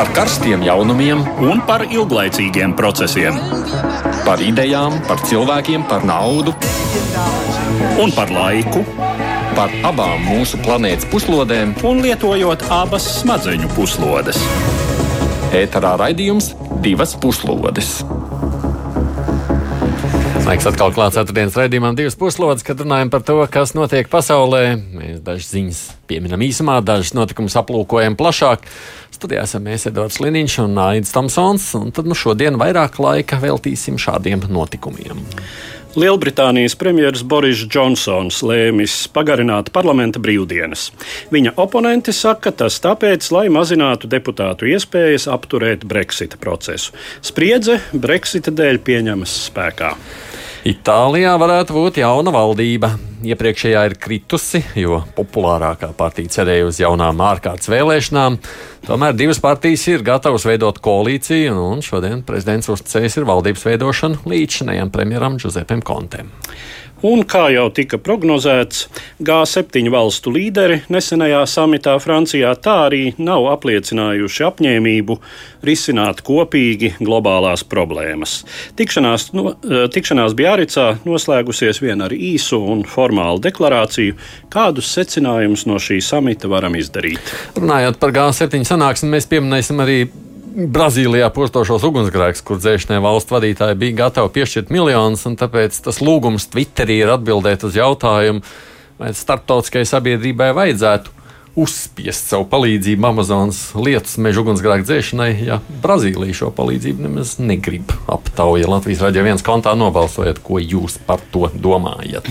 par karstiem jaunumiem un par ilglaicīgiem procesiem. Par idejām, par cilvēkiem, par naudu un par laiku. Par abām mūsu planētas puslodēm, un lietojot abas smadzeņu puslodes. Ēterā raidījums divas puslodes. Laiks atkal klāts ceturtdienas raidījumam, divas puslodes, kad runājam par to, kas notiek pasaulē. Mēs dažas ziņas pieminam īsumā, dažas notikumus aplūkojam plašāk. Studijā esam mēs Edvards Liniņš un Aits Tomsons, un tad nu šodien vairāk laika veltīsim šādiem notikumiem. Lielbritānijas premjerministrs Boris Džonsons lēmis pagarināt parlamenta brīvdienas. Viņa oponenti saka, tas tāpēc, lai mazinātu deputātu iespējas apturēt Brexita procesu. Spriedze Brexita dēļ pieņemas spēkā. Itālijā varētu būt jauna valdība. Iepriekšējā ir kritusi, jo populārākā partija cerēja uz jaunām ārkārtas vēlēšanām. Tomēr divas partijas ir gatavas veidot koalīciju, un šodien prezidents uzticējis ir valdības veidošanu līdzinējam premjeram Giuseppem Kontem. Un, kā jau tika prognozēts, G7 valstu līderi nesenajā samitā Francijā tā arī nav apliecinājuši apņēmību risināt kopīgi globālās problēmas. Tikšanās, no, eh, tikšanās Bjāricā noslēgusies vien ar īsu un formālu deklarāciju, kādus secinājumus no šī samita varam izdarīt. Runājot par G7 sanāksmi, mēs pieminēsim arī Brazīlijā postošos ugunsgrēkus, kur dzēšanai valsts vadītāji bija gatavi piešķirt miljonus, un tāpēc tas lūgums Twitterī ir atbildēt uz jautājumu, vai starptautiskai sabiedrībai vajadzētu uzspiest savu palīdzību Amazonas lietus meža ugunsgrēku dzēšanai, ja Brazīlija šo palīdzību nemaz negrib aptauja. Latvijas raidījā viens kontā nobalsojiet, ko jūs par to domājat.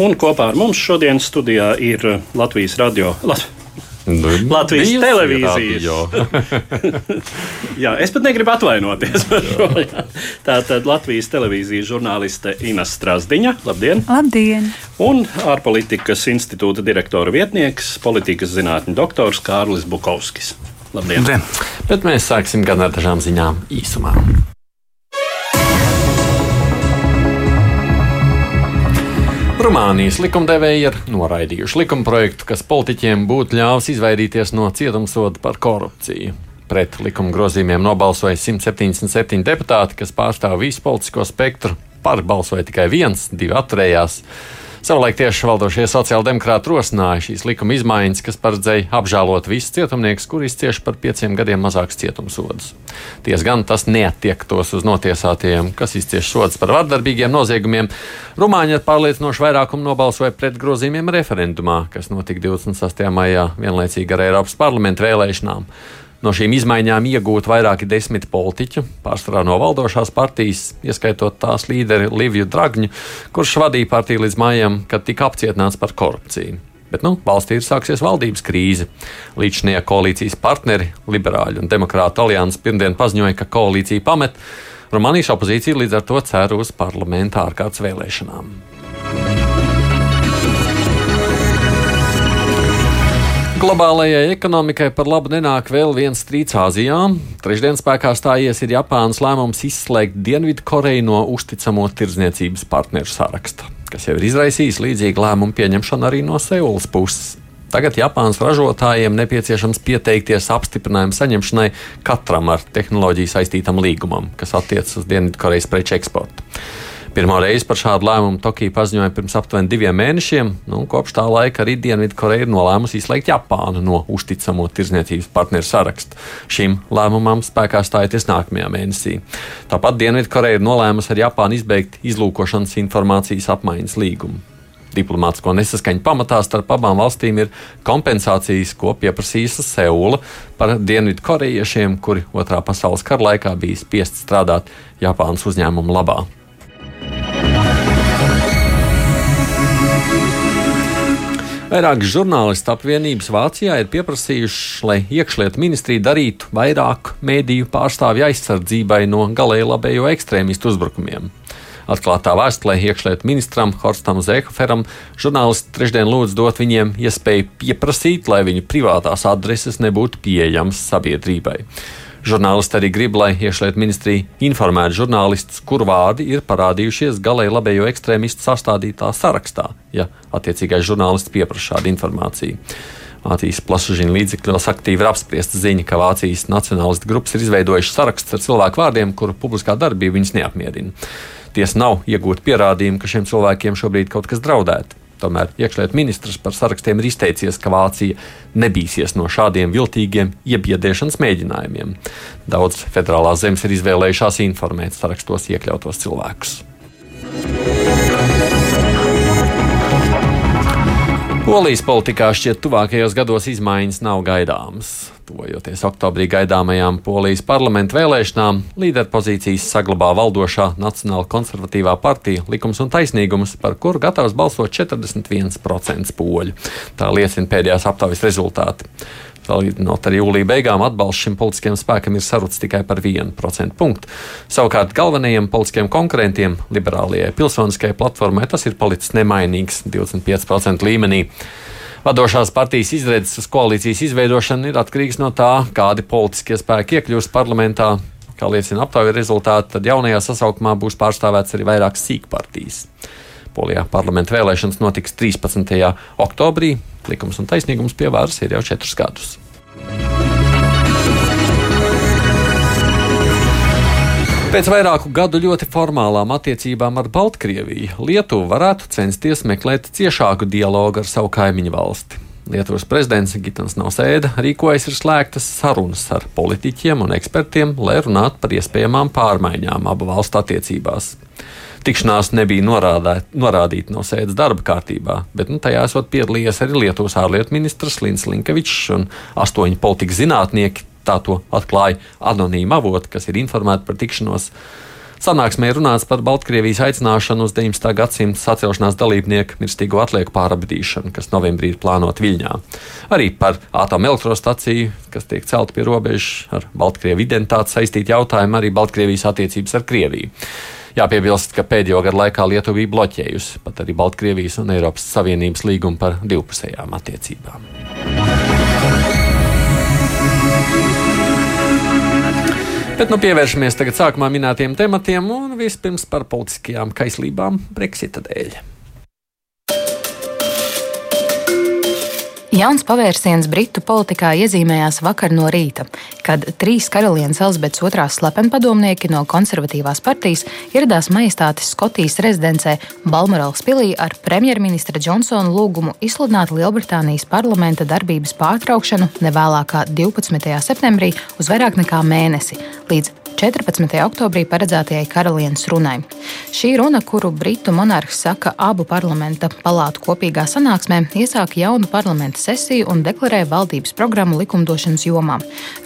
Un kopā ar mums šodien studijā ir Latvijas radio. Latvijas Nu, Latvijas televīzijas. jā, es pat negribu atvainoties par šo. Jā. Tā tad Latvijas televīzijas žurnāliste Ina Strasdiņa. Labdien! Labdien! Un ārpolitikas institūta direktora vietnieks, politikas zinātņu doktors Kārlis Bukovskis. Labdien! Labdien. Bet mēs sāksim gan ar dažām ziņām īsumā. Rumānijas likumdevēji ir noraidījuši likumprojektu, kas politiķiem būtu ļāvis izvairīties no cietumsoda par korupciju. Pret likuma grozījumiem nobalsoja 177 deputāti, kas pārstāv visu politisko spektru. Par balsoja tikai viens, divi atturējās. Savulaik tieši valdošie sociāldemokrāti rosināja šīs likuma izmaiņas, kas paredzēja apžēlot visus cietumniekus, kuri izcieš par pieciem gadiem mazākus cietumsodus. Ties gan tas neatiektos uz notiesātajiem, kas izcieš sodus par vardarbīgiem noziegumiem. Rumāņi ar pārliecinošu vairākumu nobalsoja pret grozījumiem referendumā, kas notika 26. maijā vienlaicīgi ar Eiropas parlamentu vēlēšanām. No šīm izmaiņām iegūt vairāki desmit politiķu, pārsvarā no valdošās partijas, ieskaitot tās līderi Liviju Dragņu, kurš vadīja partiju līdz mājām, kad tika apcietināts par korupciju. Bet nu, valstī ir sāksies valdības krīze. Līdzšanie koalīcijas partneri, liberāļu un demokrātu alianses pirmdien paziņoja, ka koalīcija pamet. Rumānijas opozīcija līdz ar to cer uz parlamenta ārkārtas vēlēšanām. Globālajai ekonomikai par labu nenāk vēl viens strīds Āzijā. Trešdien spēkā stājies ir Japānas lēmums izslēgt Dienvidkoreju no uzticamo tirdzniecības partneru saraksta, kas jau ir izraisījis līdzīgu lēmumu pieņemšanu arī no Seulas puses. Tagad Japānas ražotājiem nepieciešams pieteikties apstiprinājumu saņemšanai katram ar tehnoloģiju saistītam līgumam, kas attiecas uz Dienvidkorejas preču eksportu. Pirmo reizi par šādu lēmumu Tokija paziņoja pirms aptuveni diviem mēnešiem. Nu, kopš tā laika arī Dienvidkoreja ir nolēmusi izslēgt Japānu no uzticamo tirzniecības partneru saraksta. Šim lēmumam spēkā stājoties nākamajā mēnesī. Tāpat Dienvidkoreja ir nolēmusi ar Japānu izbeigt izlūkošanas informācijas apmaiņas līgumu. Diplomātsko nesaskaņu pamatā starp abām valstīm ir kompensācijas, ko pieprasījusi Seula par dienvidkorejiešiem, kuri Otrā pasaules kara laikā bija spiest strādāt Japānas uzņēmumu labā. Vairākas žurnālistu apvienības Vācijā ir pieprasījušas, lai iekšlietu ministrija darītu vairāk mēdīju pārstāvju aizsardzībai no galēji labējo ekstrēmistu uzbrukumiem. Atklātā vēstulē iekšlietu ministram Horstam Zehoferam žurnālisti trešdien lūdz dot viņiem iespēju pieprasīt, lai viņu privātās adreses nebūtu pieejamas sabiedrībai. Žurnālisti arī grib, lai iekšlietu ministrija informētu žurnālistus, kur vārdi ir parādījušies galēji labējo ekstrēmistu sastādītā sarakstā, ja attiecīgais žurnālists pieprasa šādu informāciju. Vācijas plašsaziņas līdzekļos aktīvi ir apspriesta ziņa, ka Vācijas nacionālistu grupas ir izveidojušas saraksts ar cilvēku vārdiem, kuru publiskā darbība viņus neapmierina. Tiesa nav iegūta pierādījuma, ka šiem cilvēkiem šobrīd kaut kas draudētu. Tomēr iekšlietu ministrs par sarakstiem ir izteicies, ka Vācija nebīsies no šādiem viltīgiem iebiedēšanas mēģinājumiem. Daudz federālās zemes ir izvēlējušās informēt sarakstos iekļautos cilvēkus. Polijas politikā šķiet, tuvākajos gados izmaiņas nav gaidāmas. Tuvojoties oktobrī gaidāmajām Polijas parlamentu vēlēšanām, līderpozīcijas saglabā valdošā Nacionāla konservatīvā partija Likums un taisnīgums, par kuru gatavs balsot 41% poļu. Tā liecina pēdējās aptaujas rezultāti. Salīdzinot ar jūlija beigām, atbalsts šim politiskajam spēkam ir sarucis tikai par 1% punktu. Savukārt galvenajiem politiskiem konkurentiem, liberālajai pilsoniskajai platformai, tas ir palicis nemainīgs 25% līmenī. Vadošās partijas izredzes uz koalīcijas izveidošanu ir atkarīgs no tā, kādi politiskie spēki iekļūst parlamentā. Kā liecina aptaujas rezultāti, tad jaunajā sasaukumā būs pārstāvēts arī vairākas sīkpartijas. Polijā parlamenta vēlēšanas notiks 13. oktobrī. Likums un taisnīgums pie varas ir jau četrus gadus. Pēc vairāku gadu ļoti formālām attiecībām ar Baltkrieviju Lietuva varētu censties meklēt ciešāku dialogu ar savu kaimiņu valsti. Lietuvas prezidents Gitans Nausēda rīkojas ir slēgtas sarunas ar politiķiem un ekspertiem, lai runātu par iespējamām pārmaiņām abu valstu attiecībās tikšanās nebija norādā, norādīta no sēdes darba kārtībā, bet nu, tajā esot piedalījies arī Lietuvas ārlietu ministrs Lins Linkevičs un astoņi politikas zinātnieki. Tā to atklāja anonīma avoti, kas ir informēti par tikšanos. Sanāksmē runāts par Baltkrievijas aicināšanu uz 19. gadsimta sacelšanās dalībnieku mirstīgo atlieku pārabdīšanu, kas novembrī ir plānota Viļņā. Arī par atomelektrostaciju, kas tiek celta pie robežas ar Baltkrievu identitāti saistīti jautājumi, arī Baltkrievijas attiecības ar Krieviju. Jāpiebilst, ka pēdējo gadu laikā Lietuva bija bloķējusi pat arī Baltkrievijas un Eiropas Savienības līgumu par divpusējām attiecībām. Bet nu pievēršamies tagad sākumā minētiem tematiem un vispirms par politiskajām kaislībām Brexita dēļ. Jauns pavērsiens Britu politikā iezīmējās vakar no rīta, kad trīs karalienes Elizabetes II slepenpadomnieki no konservatīvās partijas ieradās majestātes Skotijas rezidencē Balmorāls pilī ar premjerministra Džonsona lūgumu izsludināt Lielbritānijas parlamenta darbības pārtraukšanu nevēlākā 12. septembrī uz vairāk nekā mēnesi, līdz 14. oktobrī paredzētajai karalienes runai. Šī runa, kuru britu monarhs saka abu parlamenta palātu kopīgā sanāksmē, iesāka jaunu parlamenta sesiju un deklarē valdības programmu likumdošanas jomā.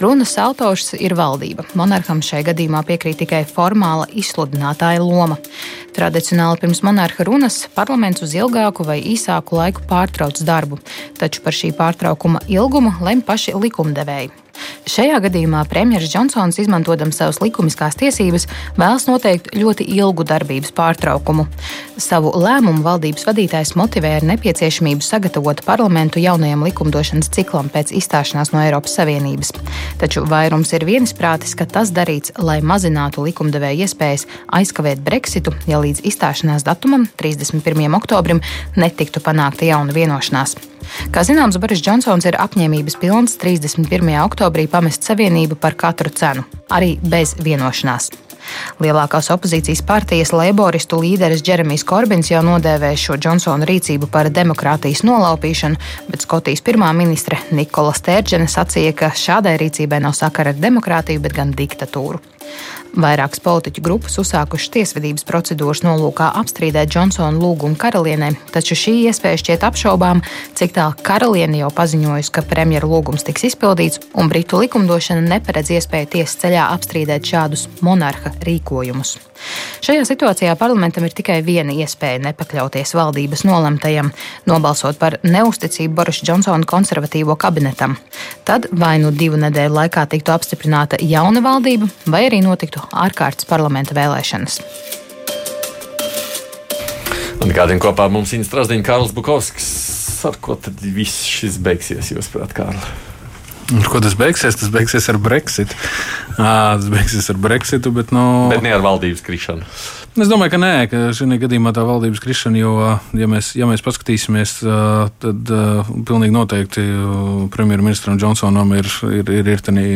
Runas autors ir valdība. Monarham šai gadījumā piekrīt tikai formāla izsludinātāja loma. Tradicionāli pirms monarha runas parlaments uz ilgāku vai īsāku laiku pārtrauc darbu, taču par šī pārtraukuma ilgumu lem paši likumdevēji. Šajā gadījumā premjerministrs Džonsons, izmantojot savas likumiskās tiesības, vēlas noteikt ļoti ilgu darbības pārtraukumu. Savu lēmumu valdības vadītājs motivē ar nepieciešamību sagatavot parlamentu jaunajam likumdošanas ciklam pēc izstāšanās no Eiropas Savienības. Taču vairums ir viensprātis, ka tas darīts, lai mazinātu likumdevēja iespējas aizkavēt Brexitu, ja līdz izstāšanās datumam, 31. oktobrim, netiktu panākta jauna vienošanās. Kā zināms, Boris Džonsons ir apņēmības pilns 31. oktobrī pamest savienību par katru cenu, arī bez vienošanās. Lielākās opozīcijas partijas laboristu līderis Džeremijs Korbins jau nodēvēja šo Džonsona rīcību par demokrātijas nolaupīšanu, bet Skotijas pirmā ministre Nikola Stērģene sacīja, ka šādai rīcībai nav sakara ar demokrātiju, bet gan diktatūru. Vairākas politiķu grupas uzsākušas tiesvedības procedūras nolūkā apstrīdēt Džonsona lūgumu karalienē, taču šī iespēja šķiet apšaubām, cik tālu karaliene jau paziņojusi, ka premjera lūgums tiks izpildīts, un Britu likumdošana neparedz iespēju tiesas ceļā apstrīdēt šādus monarha rīkojumus. Šajā situācijā parlamentam ir tikai viena iespēja nepakļauties valdības nolemtajam, nobalsot par neusticību Boris Džonsona konservatīvo kabinetam. Tad vai nu divu nedēļu laikā tiktu apstiprināta jauna valdība, vai arī notiktu ārkārtas parlamenta vēlēšanas. Un kādiem kopā mums ir Strasdiņš Kārls Bukovskis. Ar ko tad viss šis beigsies, jūsuprāt, Kārlis? Ko tas beigsies? Tas beigsies ar Brexit. À, tas beigsies ar Brexitu, bet, nu, Bet ne ar valdības krišanu. Es domāju, ka nē, ka šajā gadījumā tā valdības krišana, jo, ja mēs, ja mēs paskatīsimies, tad pilnīgi noteikti premjerministram Džonsonam ir, ir, ir, ir tenī,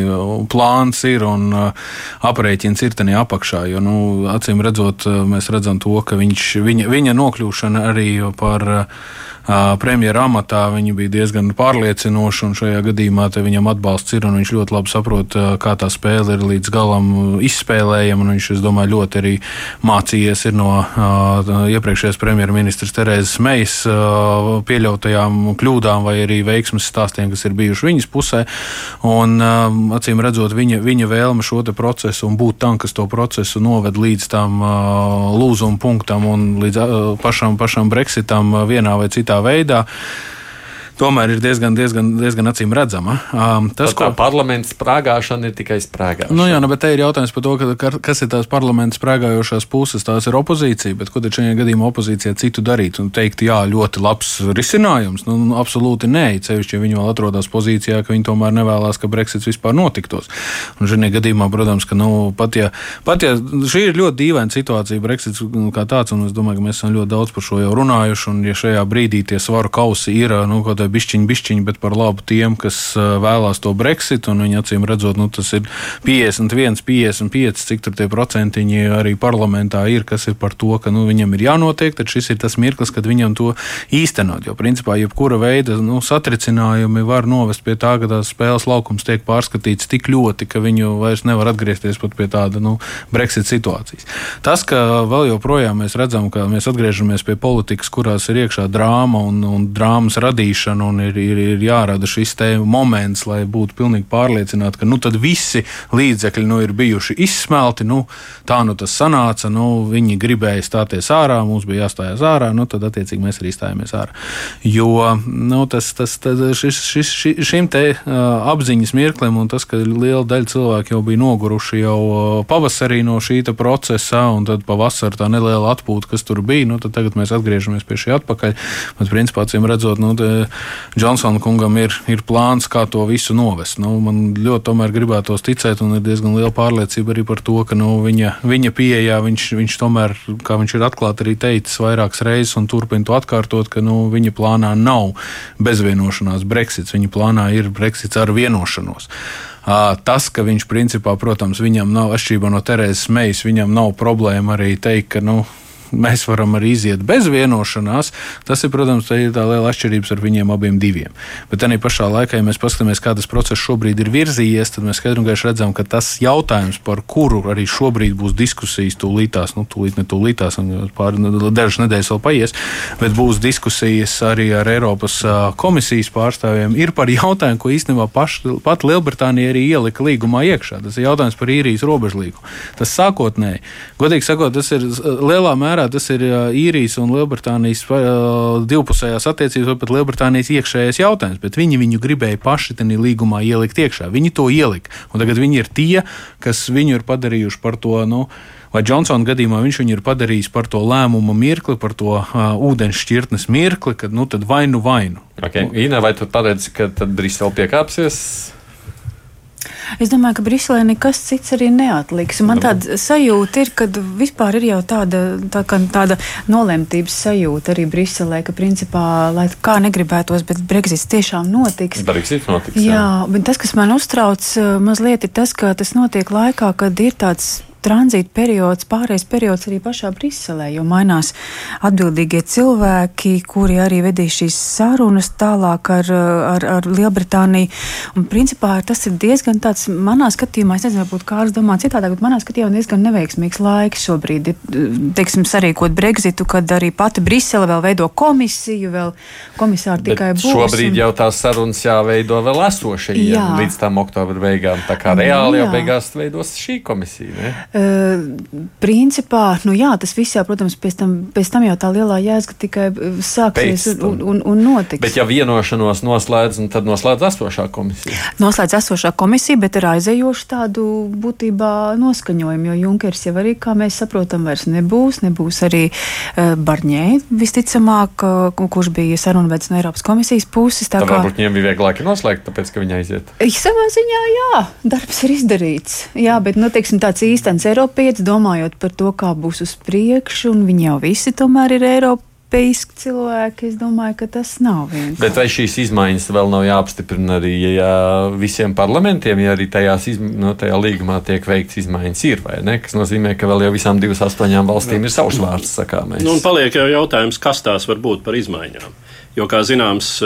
plāns ir un aprēķins ir tenī apakšā. Jo, nu, acīm redzot, mēs redzam to, ka viņš, viņa, viņa nokļūšana arī par premjera amatā viņa bija diezgan pārliecinoša, un šajā gadījumā viņam atbalsts ir, un viņš ļoti labi saprot, kā tā spēle ir līdz galam izspēlējama, un viņš, es domāju, ļoti arī mācījies no iepriekšējās premjerministras Terēzes Mejas pieļautajām kļūdām vai arī veiksmes stāstiem, kas ir bijuši viņas pusē, un acīm redzot, viņa, viņa vēlme šo procesu un būt tam, kas to procesu noved līdz tam lūzuma punktam un līdz pašam, pašam Brexitam vienā vai citā veidā tomēr ir diezgan, diezgan, diezgan acīm redzama. Um, tas, ko parlaments sprāgāšana ir tikai sprāgāšana. Nu, jā, nu, bet te ir jautājums par to, ka, kas ir tās parlamenta sprāgājošās puses. Tās ir opozīcija, bet ko tad šajā gadījumā opozīcija citu darīt? Un teikt, jā, ļoti labs risinājums. Nu, nu, absolūti nē, cevišķi, ja viņi vēl atrodas pozīcijā, ka viņi tomēr nevēlas, ka Brexits vispār notiktos. Un šajā gadījumā, protams, ka nu, pat, ja, pat ja šī ir ļoti dīvaina situācija, Brexits kā tāds, un es domāju, ka mēs esam ļoti daudz par šo jau runājuši, un ja šajā brīdī tie svaru kausi ir, nu, kaut kādā bišķiņu, bišķiņu, bet par labu tiem, kas vēlās to Brexit. Viņi acīm redzot, nu, tas ir 51, 55, cik tur tie procentiņi arī parlamentā ir, kas ir par to, ka nu, viņam ir jānotiek. Tad šis ir tas mirklis, kad viņam to īstenot. Jo principā jebkura veida nu, satricinājumi var novest pie tā, ka tās spēles laukums tiek pārskatīts tik ļoti, ka viņu vairs nevar atgriezties pat pie tāda nu, Brexit situācijas. Tas, ka vēl joprojām mēs redzam, ka mēs atgriežamies pie politikas, kurās ir iekšā drāma un, un drāmas radīšana un ir, ir, ir jārada šis moments, lai būtu pilnīgi pārliecināti, ka nu, visi līdzekļi nu, ir bijuši izsmelti. Nu, tā nu tas sanāca, nu, viņi gribēja stāties ārā, mums bija jāstājās ārā, nu, tad attiecīgi mēs arī stājāmies ārā. Jo nu, tas, tas, tas, šis, šis, šis, šim te uh, apziņas mirklim un tas, ka liela daļa cilvēku jau bija noguruši jau pavasarī no šī procesa, un tad pavasarī tā neliela atpūta, kas tur bija, nu, tad tagad mēs atgriežamies pie šī atpakaļ. Bet, principā, redzot, nu, Džonsona kungam ir, ir plāns, kā to visu novest. Nu, man ļoti gribētos ticēt, un ir diezgan liela pārliecība arī par to, ka nu, viņa, viņa pieejā viņš, viņš tomēr, kā viņš ir atklāti arī teicis vairākas reizes, un turpina to atkārtot, ka nu, viņa plānā nav bezvienošanās Brexits. Viņa plānā ir Brexits ar vienošanos. Tas, ka viņš principā, protams, viņam nav atšķirībā no Terēzes Mejas, viņam nav problēma arī teikt, ka nu, mēs varam arī iziet bez vienošanās. Tas ir, protams, ir tā liela atšķirība ar viņiem abiem diviem. Bet arī pašā laikā, ja mēs paskatāmies, kā tas process šobrīd ir virzījies, tad mēs skaidri un gaiši redzam, ka tas jautājums, par kuru arī šobrīd būs diskusijas, tūlītās, nu, tūlīt ne tūlītās, pār dažas nedēļas vēl paies, bet būs diskusijas arī ar Eiropas komisijas pārstāvjiem, ir par jautājumu, ko īstenībā paši, pat Lielbritānija arī ielika līgumā iekšā. Tas ir jautājums par īrijas robežlīgu. Tas sākotnēji, godīgi sakot, tas ir lielā mērā mērā tas ir īrijas un Lielbritānijas divpusējās attiecības, vai pat Lielbritānijas iekšējais jautājums, bet viņi viņu gribēja paši tajā līgumā ielikt iekšā. Viņi to ielika, un tagad viņi ir tie, kas viņu ir padarījuši par to. Nu, vai Džonsona gadījumā viņš viņu ir padarījis par to lēmumu mirkli, par to uh, ūdens šķirtnes mirkli, kad nu tad vainu vainu. Okay. Ina, vai tu paredzi, ka Brisele piekāpsies? Es domāju, ka Briselē nekas cits arī neatliks. Man tāda sajūta ir, ka vispār ir jau tāda, tā, tāda nolemtības sajūta arī Briselē, ka principā, lai kā negribētos, bet Brexits tiešām notiks. Brexits notiks. Jā, jā bet tas, kas man uztrauc mazliet, ir tas, ka tas notiek laikā, kad ir tāds tranzīta periods, pārējais periods arī pašā Briselē, jo mainās atbildīgie cilvēki, kuri arī vedīs šīs sarunas tālāk ar, ar, ar Lielbritāniju. Un, principā, tas ir diezgan tāds, manā skatījumā, es nezinu, varbūt kāds domā citādāk, bet manā skatījumā diezgan neveiksmīgs laiks šobrīd. Teiksim, sarīkot Brexitu, kad arī pati Brisele vēl veido komisiju, vēl komisāri tikai būs. Šobrīd un... jau tās sarunas jāveido vēl esošajiem līdz tam oktobra beigām. Tā kā reāli jau beigās veidos šī komisija. Ne? Principā, nu jā, tas viss jau, protams, pēc tam, pēc tam jau tā lielā jēzga tikai sāksies un, un, un notiks. Bet ja vienošanos noslēdz, tad noslēdz esošā komisija. Noslēdz esošā komisija, bet ar aizējošu tādu būtībā noskaņojumu, jo Junkers jau arī, kā mēs saprotam, vairs nebūs, nebūs arī Barņē, visticamāk, kurš bija sarunvedis no Eiropas komisijas puses. Tā, tā kā... varbūt viņiem bija vieglāk noslēgt, tāpēc, ka viņi aiziet. Savā ziņā, jā, darbs ir izdarīts. Jā, bet, nu, teiksim, tāds īstenis Eiropietis, domājot par to, kā būs uz priekšu, un viņi jau visi tomēr ir Eiropa eiropeiski cilvēki, es domāju, ka tas nav vienkārši. Bet vai šīs izmaiņas vēl nav jāapstiprina arī ja visiem parlamentiem, ja arī tajās, no, tajā līgumā tiek veikts izmaiņas, ir vai ne? Tas nozīmē, ka vēl jau visām 28 valstīm ir savs vārds sakāmais. Nu, un paliek jau jautājums, kas tās var būt par izmaiņām. Jo, kā zināms,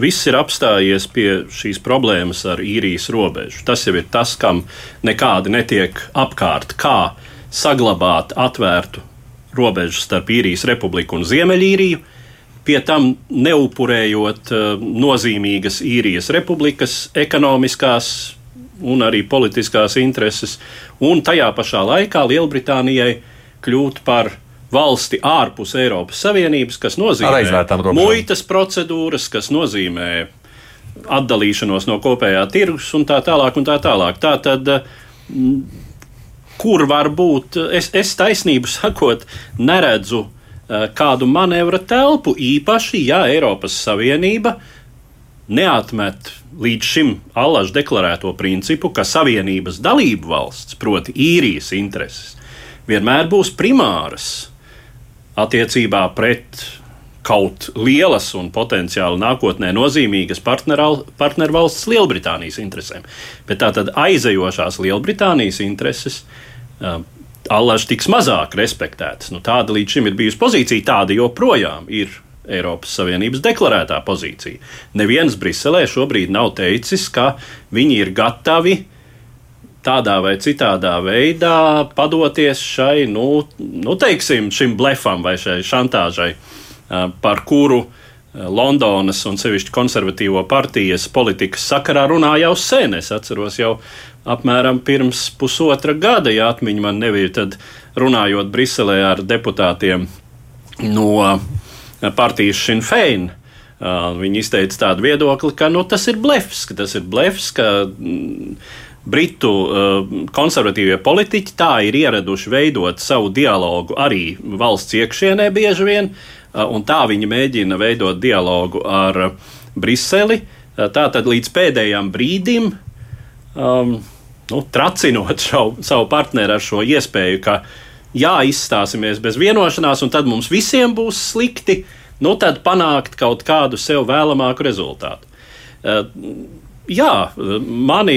viss ir apstājies pie šīs problēmas ar īrijas robežu. Tas jau ir tas, kam nekādi netiek apkārt. Kā saglabāt atvērtu robežu starp īrijas republiku un Ziemeļīriju, pie tam neupurējot uh, nozīmīgas īrijas republikas ekonomiskās un arī politiskās intereses, un tajā pašā laikā Lielbritānijai kļūt par valsti ārpus Eiropas Savienības, kas nozīmē muitas procedūras, kas nozīmē atdalīšanos no kopējā tirgus un tā tālāk. Un tā tālāk. Tā tad, kur var būt, es, es taisnību sakot, neredzu eh, kādu manevra telpu, īpaši, ja Eiropas Savienība neatmet līdz šim allaž deklarēto principu, ka Savienības dalību valsts, proti īrijas intereses, vienmēr būs primāras attiecībā pret kaut lielas un potenciāli nākotnē nozīmīgas partnervalsts Lielbritānijas interesēm. Bet tātad aizejošās Lielbritānijas intereses uh, allaž tiks mazāk respektētas. Nu, tāda līdz šim ir bijusi pozīcija, tāda joprojām ir Eiropas Savienības deklarētā pozīcija. Neviens Briselē šobrīd nav teicis, ka viņi ir gatavi uh, tādā vai citādā veidā padoties šai, nu, nu teiksim, šim blefam vai šai šantāžai, par kuru Londonas un sevišķi konservatīvo partijas politikas sakarā runā jau sen. Es atceros jau apmēram pirms pusotra gada, ja atmiņa man nebija, tad runājot Briselē ar deputātiem no partijas Sinn Fein. Uh, viņi izteica tādu viedokli, ka nu, tas ir blefs, ka tas ir blefs, ka mm, Britu uh, konservatīvie politiķi tā ir ieraduši veidot savu dialogu arī valsts iekšienē bieži vien, uh, un tā viņi mēģina veidot dialogu ar Briseli. Uh, tā tad līdz pēdējiem brīdim, um, nu, tracinot šo, savu partneri ar šo iespēju, ka jā, izstāsimies bez vienošanās, un tad mums visiem būs slikti, nu tad panākt kaut kādu sev vēlamāku rezultātu. Jā, mani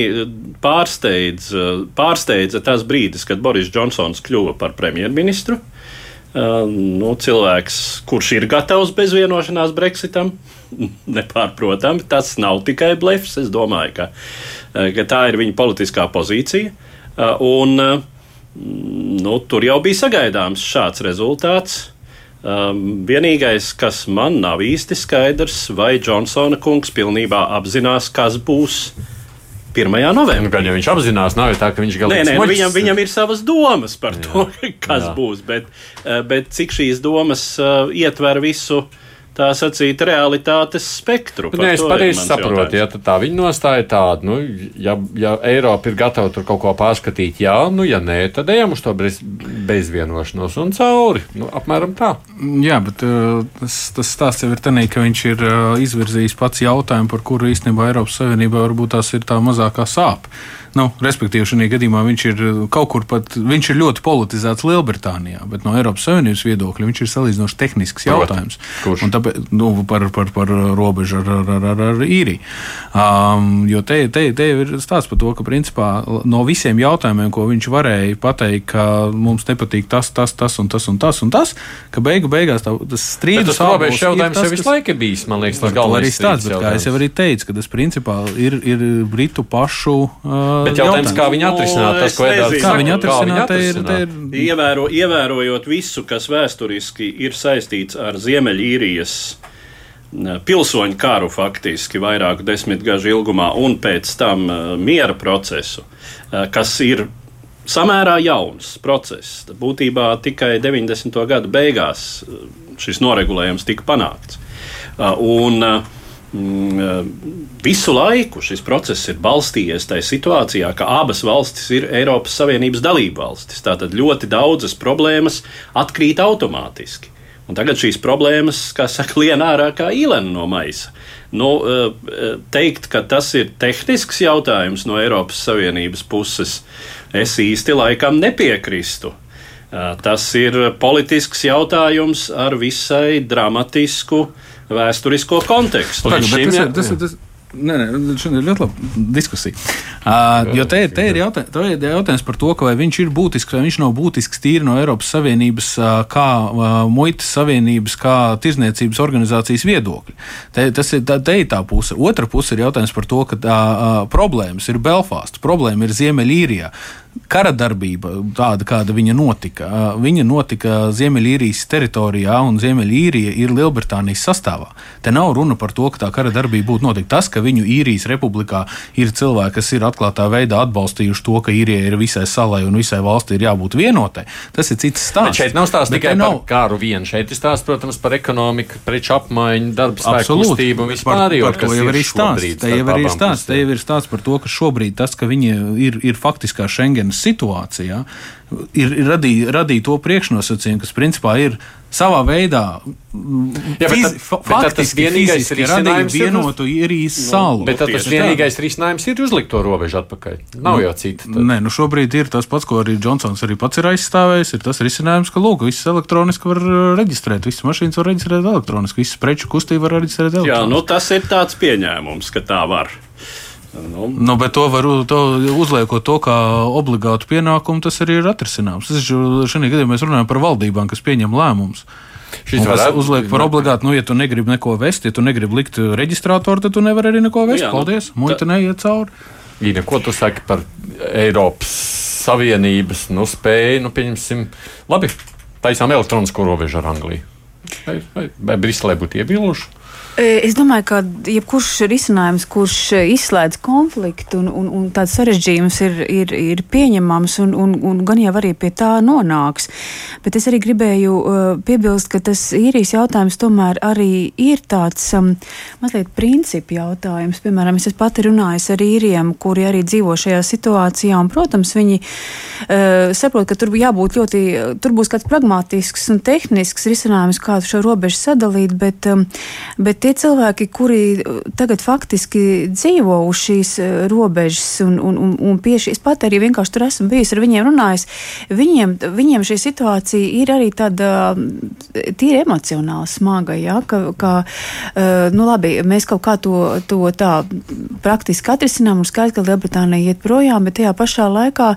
pārsteidz, pārsteidza tas brīdis, kad Boris Džonsons kļuva par premjerministru. Uh, nu, cilvēks, kurš ir gatavs bez vienošanās Brexitam, nepārprotami, tas nav tikai blefs. Es domāju, ka, uh, ka tā ir viņa politiskā pozīcija. Uh, un, nu, tur jau bija sagaidāms šāds rezultāts. Um, vienīgais, kas man nav īsti skaidrs, vai Džonsona kungs pilnībā apzinās, kas būs 1. novembrī. Nu, gan jau viņš apzinās, nav jau tā, ka viņš galīgi nē, nē, nu, viņam, viņam ir savas domas par jā, to, kas jā. būs, bet, uh, bet cik šīs domas uh, ietver visu tā sacīt, realitātes spektru. Nē, es pareizi saprotu, ja tā viņa nostāja tāda, nu, ja, ja Eiropa ir gatava tur kaut ko pārskatīt, jā, nu, ja nē, tad ejam uz to bez, bezvienošanos un cauri. Nu, apmēram tā. Jā, bet uh, tas, tas stāsts jau ir tenī, ka viņš ir uh, izvirzījis pats jautājumu, par kuru īstenībā Eiropas Savienībā varbūt tās ir tā mazākā sāpe. Nu, respektīvi, šajā gadījumā viņš ir uh, kaut kur pat, viņš ir ļoti politizēts Lielbritānijā, bet no Eiropas Savienības viedokļa viņš ir salīdzinoši tehnisks jautājums. Kurš? Un tāpēc, nu, par, par, par robežu ar, ar, ar, ar, ar īriju. Um, jo te, te, te ir stāsts par to, ka principā no visiem jautājumiem, ko viņš varēja pateikt, ka mums nepatīk tas, tas, tas un tas un tas, un tas ka beigu beigās tā, tas strīdus robežu jautājums jau visu laiku bijis, man liekas, tas galvenais. Arī tāds, bet kā es jau arī teicu, ka tas principā ir, ir Britu pašu. Uh, Bet jautājums, kā viņi atrisināt tas, ko Edvards kā viņi atrisināt, ir, ir... Ievēro, ievērojot visu, kas vēsturiski ir saistīts ar Ziemeļīrijas pilsoņu karu faktiski vairāku desmitgažu ilgumā un pēc tam miera procesu, kas ir samērā jauns process. Būtībā tikai 90. gadu beigās šis noregulējums tika panākts. Un, Visu laiku šis process ir balstījies tajā situācijā, ka abas valstis ir Eiropas Savienības dalība valstis. Tātad ļoti daudzas problēmas atkrīt automātiski. Un tagad šīs problēmas, kā saka, lien ārā kā īlena no maisa. Nu, teikt, ka tas ir tehnisks jautājums no Eiropas Savienības puses, es īsti laikam nepiekrīstu. Tas ir politisks jautājums ar visai dramatisku vēsturisko kontekstu. Bet tas ir- tas ir- tas- Nē, nē, šī ir ļoti laba diskusija. Uh, jo te, te, ir jautā, te ir jautājums par to, vai viņš ir būtisks vai viņš nav būtisks tīri no Eiropas Savienības, uh, kā uh, muitas savienības, kā tirzniecības organizācijas viedokļa. Te, tas ir, tā, te ir tā puse. Otra puse ir jautājums par to, ka uh, problēmas ir Belfāsts, problēma ir Ziemeļīrijā. Kara darbība, tāda kāda viņa notika, viņa notika Ziemeļīrijas teritorijā, un Ziemeļīrija ir Lielbritānijas sastāvā. Te nav runa par to, ka tā kara darbība būtu notika. Tas, ka viņu īrijas republikā ir cilvēki, kas ir atklātā veidā atbalstījuši to, ka īrijai ir visai salai un visai valstī ir jābūt vienotai, tas ir cits Bet stāsts. šeit nav stāsts Bet tikai te par kāru vienu. Šeit ir stāsts, protams, par ekonomiku, preču apmaiņu, darba spēku kustību un vispār. par to jau ir stāsts. Te jau ir stāsts. Te jau ir stāsts par to, ka šobrīd tas, ka viņi ir, ir faktiskā Schengenas situācijā, ir, ir radīja, radīja to priekšnosacījumu, kas principā ir savā veidā Jā, bet tad- fizi- bet tad tas faktiski vienīgais risinājums ir vienotu īrijas salu. Bet tas tieši tā. vienīgais risinājums ir uzlikt to robežu atpakaļ. Nav jau cita. tad. Nē, nu šobrīd ir tas pats, ko arī Džonsons arī pats ir aizstāvējis. Ir tas risinājums, ka lūk, viss elektroniski var uh, reģistrēt, visas mašīnas var reģistrēt elektroniski, visas preču kustību var reģistrēt Jā, elektroniski. nu, tas ir tāds pieņēmums, ka tā var. Nu, Nu, bet to var to uzliekot to kā obligātu pienākumu, tas arī ir atrisināms. Šajā gadījumā mēs runājam par valdībām, kas pieņem lēmumus. Šis varētu- uzliek par obligātu, nu, ja tu negribi neko vest, ja tu negribi likt reģistrātoru, tad tu nevari arī neko vest. jā, nu, Paldies, muita neiet cauri. Ina, ko tu saki par Eiropas Savienības nu, spēju, nu, pieņemsim, labi, taisām elektronisko robežu ar Angliju? Vai, vai, vai Briselē būtu iebilduši? Es domāju, ka jebkurš risinājums, kurš izslēdz konfliktu un, un, un tāds sarežģījums ir, ir, ir pieņemams un, un, un gan jau arī pie tā nonāks. Bet es arī gribēju uh, piebilst, ka tas īrijas jautājums tomēr arī ir tāds um, mazliet principu jautājums. Piemēram, es pati runājis ar īriem, kuri arī dzīvo šajā situācijā, un, protams, viņi uh, saprot, ka tur jābūt ļoti, tur būs kāds pragmatisks un tehnisks risinājums, kā šo robežu sadalīt, bet, um, bet tie cilvēki, kuri uh, tagad faktiski dzīvo uz šīs uh, robežas un, un, un, un pie šīs pat arī vienkārši tur esmu bijis ar viņiem runājis, viņiem, viņiem šī situācija ir arī tāda um, tīri emocionāli smaga, ja, ka, ka nu labi, mēs kaut kā to, to tā praktiski atrisinām un skaidrs, ka Lielbritānija iet projām, bet tajā pašā laikā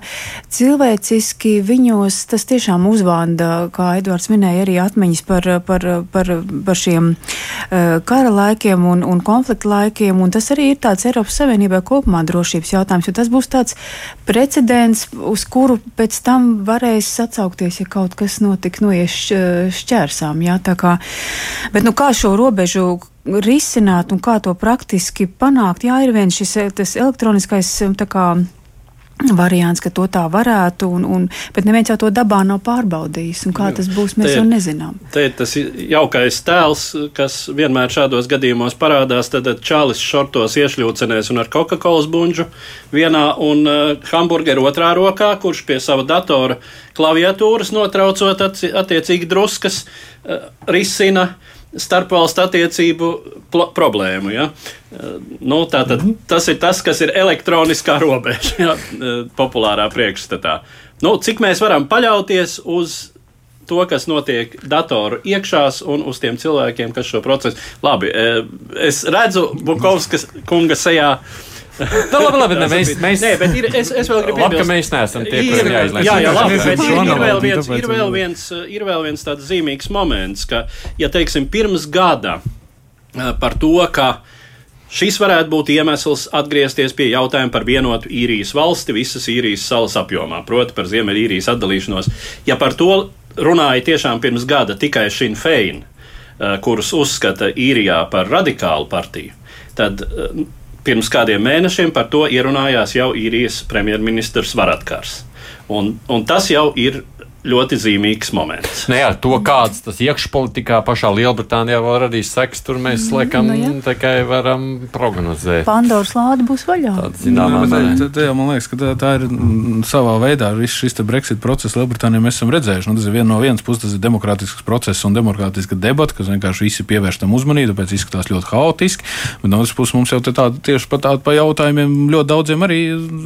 cilvēciski viņos tas tiešām uzvanda, kā Edvards minēja, arī atmiņas par, par, par, par šiem uh, kara laikiem un, un konflikta laikiem, un tas arī ir tāds Eiropas Savienībai kopumā drošības jautājums, jo tas būs tāds precedents, uz kuru pēc tam varēs atsaukties, ja kaut kas notiks noies šķ- šķērsām, jā, tā kā, bet nu kā šo robežu risināt un kā to praktiski panākt, jā, ir viens šis elektroniskais tā kā variants, ka to tā varētu, un, un, bet neviens jau to dabā nav pārbaudījis. Kā tas būs, mēs Te- jau nezinām. Te ir tas jaukais tēls, kas vienmēr šādos gadījumos parādās. Tad Čālijs šortos iešļūcenēs un ar Coca-Cola buļbuļsu vienā un uh, hamburgeru otrā rokā, kurš pie sava datora klaviatūras notraucot attiecīgi druskas, uh, risina starpvalstu attiecību problēmu. Ja? Uh, Nu, tātad, mm -hmm. Tas ir tas, kas ir elektroniskā robeža, ja? uh, populārā priekšstatā. Nu, cik mēs varam paļauties uz to, kas notiek datoru iekšās un uz tiem cilvēkiem, kas šo procesu. Labi, eh, es redzu Bukovskas kunga sejā. Nu, labi, labi, ne, mēs, mēs, Nē, bet ir, es, es vēl gribu Labi, ka mēs neesam tie, Ir- kuriem jāizlemj. Jā, jā, labi, bet ir, ir, vēl viens, ir, vēl viens, ir vēl viens tāds zīmīgs moments, ka, ja teiksim, pirms gada par to, ka šis varētu būt iemesls atgriezties pie jautājuma par vienotu īrijas valsti visas īrijas salas apjomā, proti par Ziemeļīrijas atdalīšanos. Ja par to runāja tiešām pirms gada tikai Sinn Fein, kurus uzskata īrijā par radikālu partiju, tad pirms kādiem mēnešiem par to ierunājās jau īrijas premjerministrs Varatkars. Un, un tas jau ir ļoti zīmīgs moments. Ne, nu jā, to kāds tas iekšpolitikā pašā Lielbritānijā vēl radīs sekas, tur mēs Mm, laikam nu tikai varam prognozēt. Pandoras lāde būs vaļā. Tāda zināmā Jā, bet tā- tā man liekas, ka tā, tā ir mm, savā veidā viss šis te Brexit process Lielbritānijā mēs esam redzējuši. Nu, tas ir vien no vienas puses tas ir demokrātisks process un demokrātiska debata, kas vienkārši visi pievērš tam uzmanību, tāpēc izskatās ļoti haotiski. Bet no otras puses mums jau te tāda tieši pa tādu pa jautājumiem ļoti daudziem arī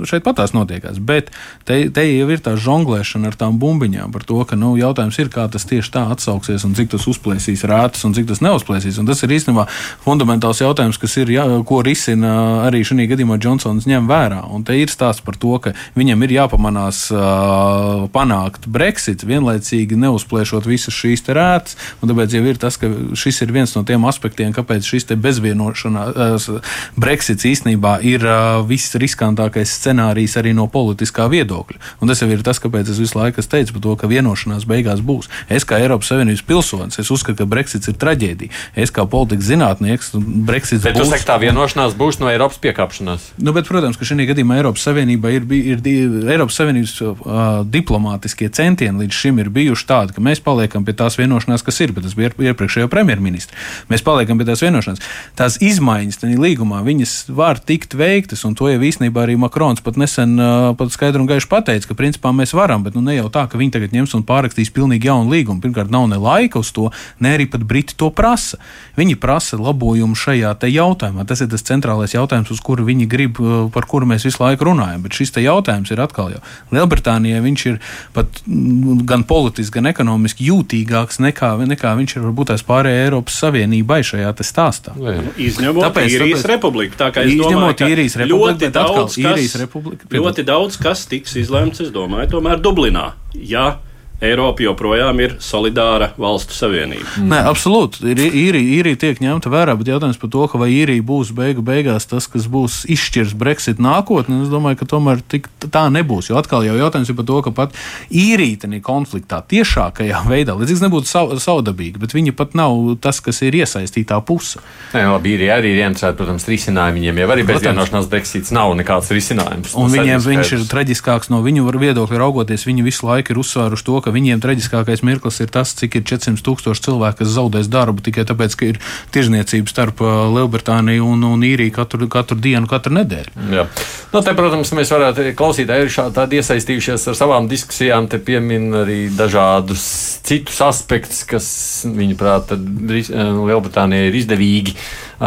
šeit patās notiekās. Bet te, te jau ir tā žonglēšana ar tām bumbiņām par to, ka nu, jautājums ir, kā tas tieši tā atsauksies un cik tas uzplēsīs rētas un cik tas neuzplēsīs. Un tas ir īstenībā fundamentāls jautājums, kas ir, jā, ko risina arī šī gadījumā Džonsons ņem vērā. Un te ir stāsts par to, ka viņam ir jāpamanās uh, panākt Brexit, vienlaicīgi neuzplēšot visas šīs rētas. Tāpēc jau ir tas, ka šis ir viens no tiem aspektiem, kāpēc šis bezvienošanās uh, Brexits īstenībā ir uh, viss riskantākais scenārijs arī no politiskā viedokļa. Un tas jau ir tas, kāpēc es visu laiku teicis par to, ka vienošanās beigās būs. Es kā Eiropas Savienības pilsonis, es uzskatu, ka Brexits ir traģēdija. Es kā politikas zinātnieks, Brexits Bet būs. saki, tā vienošanās būs no Eiropas piekāpšanās. Nu, bet, protams, ka šajā gadījumā Eiropas Savienība ir, ir, di- Eiropas Savienības uh, diplomātiskie centieni līdz šim ir bijuši tādi, ka mēs paliekam pie tās vienošanās, kas ir. Bet tas bija iep- iepriekšējo premjerministru. Mēs paliekam pie tās vienošanās. Tās izmaiņas tajā līgumā viņas var tikt veiktas, un to jau īstenībā arī Makrons pat nesen uh, pat skaidri un gaiši pateica, ka principā mēs varam, bet nu, ne jau tā, ka viņi tagad ņems un pārrakstīs pilnīgi jaunu līgumu. Pirmkārt, nav ne laika uz to, ne arī pat Briti to prasa. Viņi prasa labojumu šajā te jautājumā. Tas ir tas centrālais jautājums, uz kuru viņi grib, uh, par kuru mēs visu laiku runājam. Bet šis te jautājums ir atkal jau Lielbritānijai. Viņš ir pat mm, gan politiski, gan ekonomiski jūtīgāks nekā, nekā viņš ir varbūt tās pārējai Eiropas Savienībai šajā te stāstā. Izņemot Tāpēc- Īrijas tāpēc- republiku. Tā kā es domāju, ka Īrijas republiku, ļoti bet atkal daudz, kas, Īrijas republika- ļoti daudz kas tiks izlemts, es domāju, tomēr Dublinā. Ja Eiropa joprojām ir solidāra valstu savienība. Nē, absolūti. Ir- Īrija, īrija tiek ņemta vērā, bet jautājums par to, ka vai īrija būs beigu beigās tas, kas būs izšķirs Brexit nākotnē, es domāju, ka tomēr tik, tā nebūs. Jo atkal jau jautājums ir par to, ka pat īrija tajā konfliktā tiešākajā veidā, līdz cik nebūtu sav, savdabīga, bet viņa pat nav tas, kas ir iesaistītā puse. Nē, labi, ir arī ieinteresēti, protams, risinājumi. Viņiem jau arī bez vienošanās Brexits nav nekāds risinājums. Un viņiem viņš ir traģiskāks no viņu viedokļa raugoties. Viņi visu laiku ir uzsvēruši to, ka viņiem traģiskākais mirklis ir tas, cik ir 400 tūkstoši cilvēku, kas zaudēs darbu tikai tāpēc, ka ir tirzniecība starp Lielbritāniju un, un Īriju katru, katru dienu, katru nedēļu. Jā. Nu, te, protams, mēs varētu klausītāji ir šādi iesaistījušies ar savām diskusijām. Te piemin arī dažādus citus aspektus, kas, viņuprāt, Lielbritānijai ir izdevīgi.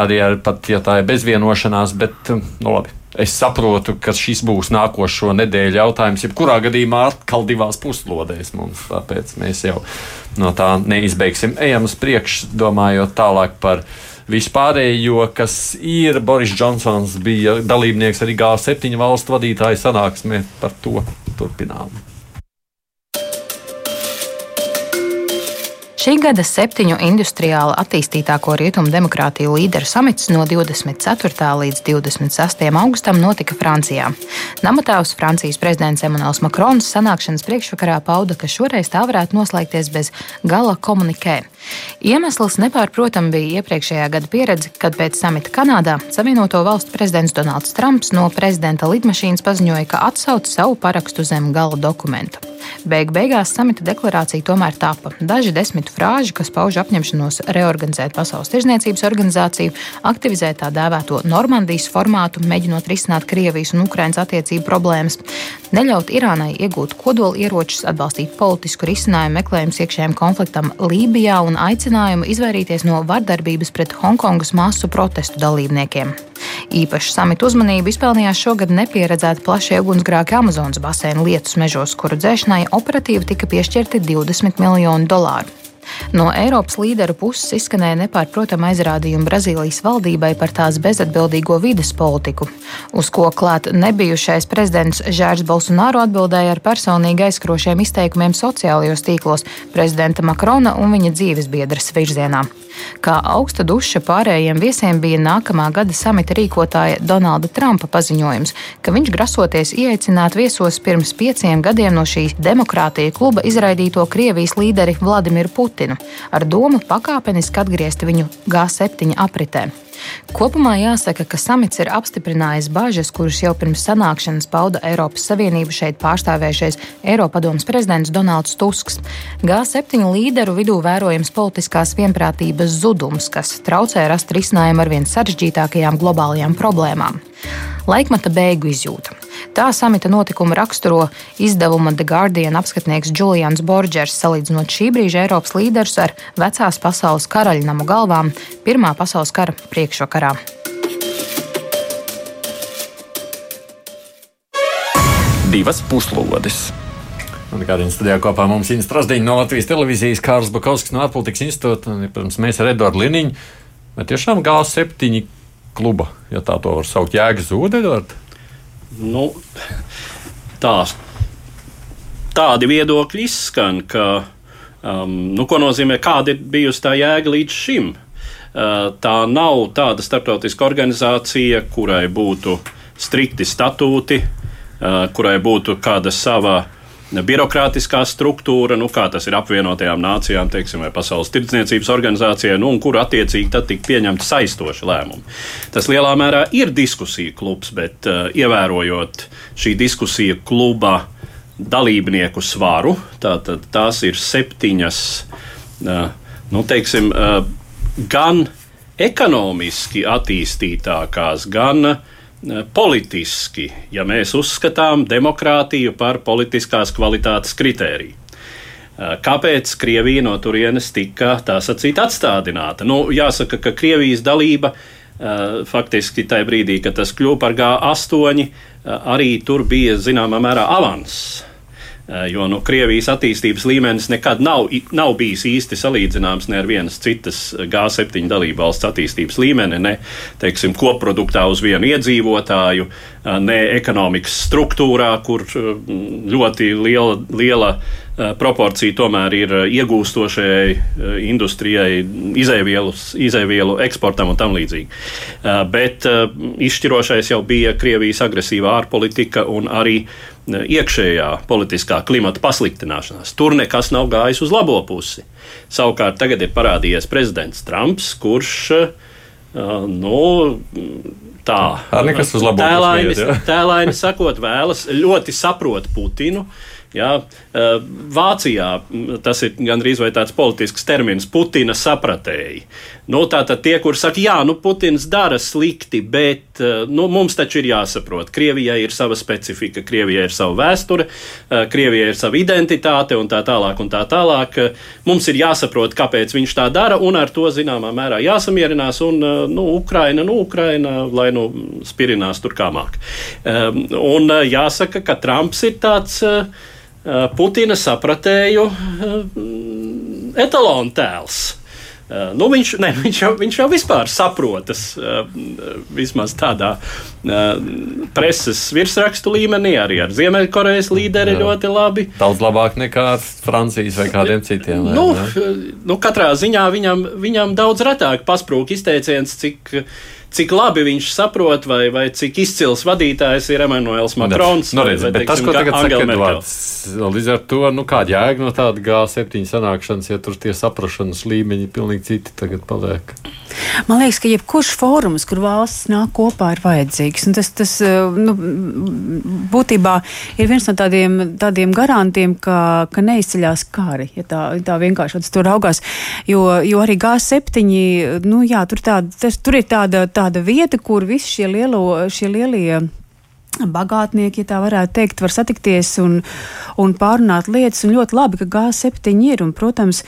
Arī ar, pat, ja tā ir bezvienošanās, bet, nu, labi. Es saprotu, ka šis būs nākošo nedēļu jautājums. Jebkurā gadījumā atkal divās puslodēs mums, tāpēc mēs jau no tā neizbeigsim. Ejam uz priekšu, domājot tālāk par vispārējo, kas ir Boris Džonsons, bija dalībnieks arī G7 valstu vadītāju sanāksmē. Par to turpinām. Šī gada septiņu industriāli attīstītāko rietumu demokrātiju līderu samits no 24. līdz 26. augustam notika Francijā. Namatāvs Francijas prezidents Emmanuels Makrons sanākšanas priekšvakarā pauda, ka šoreiz tā varētu noslēgties bez gala komunikē. Iemesls nepārprotami bija iepriekšējā gada pieredze, kad pēc samita Kanādā Savienoto valstu prezidents Donalds Trumps no prezidenta lidmašīnas paziņoja, ka atsauc savu parakstu zem gala dokumenta. Beigu beigās samita deklarācija tomēr tapa. Daži desmit frāži, kas pauž apņemšanos reorganizēt Pasaules tirzniecības organizāciju, aktivizēt tā dēvēto Normandijas formātu, mēģinot risināt Krievijas un Ukrainas attiecību problēmas, neļaut Irānai iegūt kodolieročus, atbalstīt politisku risinājumu meklējumus iekšējiem konfliktam Lībijā un aicinājumu izvairīties no vardarbības pret Hongkongas masu protestu dalībniekiem. Īpaši samita uzmanību izpelnījās šogad nepieredzēti plašie ugunsgrāki Amazonas basēna lietus mežos, kuru dzēšanai operatīvi tika piešķirti 20 miljoni dolāru. No Eiropas līderu puses izskanēja nepārprotama aizrādījuma Brazīlijas valdībai par tās bezatbildīgo vides politiku, uz ko klāt nebijušais prezidents Žērs Bolsonaro atbildēja ar personīgi aizskrošiem izteikumiem sociālajos tīklos prezidenta Makrona un viņa dzīves biedras virzienā. Kā augsta duša pārējiem viesiem bija nākamā gada samita rīkotāja Donalda Trumpa paziņojums, ka viņš grasoties ieaicināt viesos pirms pieciem gadiem no šīs demokrātija kluba izraidīto Krievijas līderi Vladimiru Putinu ar domu pakāpeniski atgriezt viņu G7 apritē. Kopumā jāsaka, ka samits ir apstiprinājis bažas, kuras jau pirms sanākšanas pauda Eiropas Savienību šeit pārstāvējušais Eiropadomas prezidents Donalds Tusks. G7 līderu vidū vērojams politiskās vienprātības zudums, kas traucē rast risinājumu ar vien sarežģītākajām globālajām problēmām. Laikmata beigu izjūta. Tā samita notikumu raksturo izdevuma The Guardian apskatnieks Julians Borgers, salīdzinot šī brīža Eiropas līderus ar vecās pasaules karaļnamu galvām Pirmā pasaules kara priekšvakarā. Divas puslodes. Un kādiem studijā kopā mums ir Strasdīņa no Latvijas televīzijas, Kārls Bakovskis no ārpolitikas institūta un, protams, mēs ar Eduardu Liniņu. Bet tiešām G7 kluba, ja tā to var saukt, jēga zūd, Eduards? Nu, tā, tādi viedokļi izskan, ka, um, nu, ko nozīmē, kāda ir bijusi tā jēga līdz šim. Uh, tā nav tāda starptautiska organizācija, kurai būtu strikti statūti, uh, kurai būtu kāda sava uh, birokrātiskā struktūra, nu, kā tas ir apvienotajām nācijām, teiksim, vai Pasaules tirdzniecības organizācijai, nu, un kur attiecīgi tad tika pieņemti saistoši lēmumi. Tas lielā mērā ir diskusiju klubs, bet uh, ievērojot šī diskusija kluba dalībnieku svaru, tātad tās ir septiņas, uh, nu, teiksim, uh, gan ekonomiski attīstītākās, gan uh, politiski, ja mēs uzskatām demokrātiju par politiskās kvalitātes kritēriju. Kāpēc Krievija no turienes tika tā sacīt atstādināta? Nu, jāsaka, ka Krievijas dalība faktiski tajā brīdī, kad tas kļuva par G8, arī tur bija zināmā mērā avanss Eh, jo nu, Krievijas attīstības līmenis nekad nav, nav bijis īsti salīdzināms ne ar vienas citas G7 dalību valsts attīstības līmeni, ne teiksim, koproduktā uz vienu iedzīvotāju, eh, ne ekonomikas struktūrā, kur eh, ļoti liela, liela proporcija tomēr ir iegūstošajai industrijai, izēvielu eksportam un tam līdzīgi. Bet izšķirošais jau bija Krievijas agresīvā ārpolitika un arī iekšējā politiskā klimata pasliktināšanās. Tur nekas nav gājis uz labo pusi. Savukārt tagad ir parādījies prezidents Trumps, kurš uh, nu, tā tēlaini, tēlaini sakot, vēlas ļoti saprot Putinu. Ja, Vācijā tas ir gandrīz tāds politisks termins, Putina sapratēji. Nu, Tātad tie, kur saka, jā, nu, Putins dara slikti, bet nu, mums taču ir jāsaprot, Krievijai ir sava specifika, Krievijai ir sava vēsture, Krievijai ir sava identitāte un tā tālāk. Un tā tālāk. Mums ir jāsaprot, kāpēc viņš tā dara, un ar to zināmā mērā jāsamierinās. Un, nu, Ukraina, nu, Ukraina, lai nu spirinās tur kā māk. Un jāsaka, ka Trumps ir tāds. Eh, Putina sapratēju eh, etalonu tēls. Eh, nu, viņš, ne, viņš, jau, viņš jau vispār saprotas, vismaz tādā preses virsrakstu līmenī, arī ar Ziemeļkorejas līderi Jā. ļoti labi. Daudz labāk nekā Francijas vai kādiem citiem. Nu, nu, katrā ziņā viņam, viņam daudz retāk pasprūk izteiciens, cik cik labi viņš saprot, vai, vai cik izcils vadītājs ir Emmanuels Makrons. Nu, redz, vai, bet teiksim, tas, ko tagad saka Edvards, līdz ar to, nu, kāda jēga no tāda G7 sanākšanas, ja tur tie saprašanas līmeņi pilnīgi citi tagad paliek? Man liekas, ka jebkurš fórums, kur valsts nāk kopā, ir vajadzīgs. Un tas, tas nu, būtībā ir viens no tādiem, tādiem garantiem, ka, ka neizceļās kari, ja tā, tā vienkārši tur raugās. Jo, jo arī G7, nu jā, tur, tāda, tas, tur ir tāda, tāda tāda vieta, kur visi šie, lielo, šie lielie bagātnieki, ja tā varētu teikt, var satikties un, un pārunāt lietas. Un ļoti labi, ka G7 ir. Un, protams,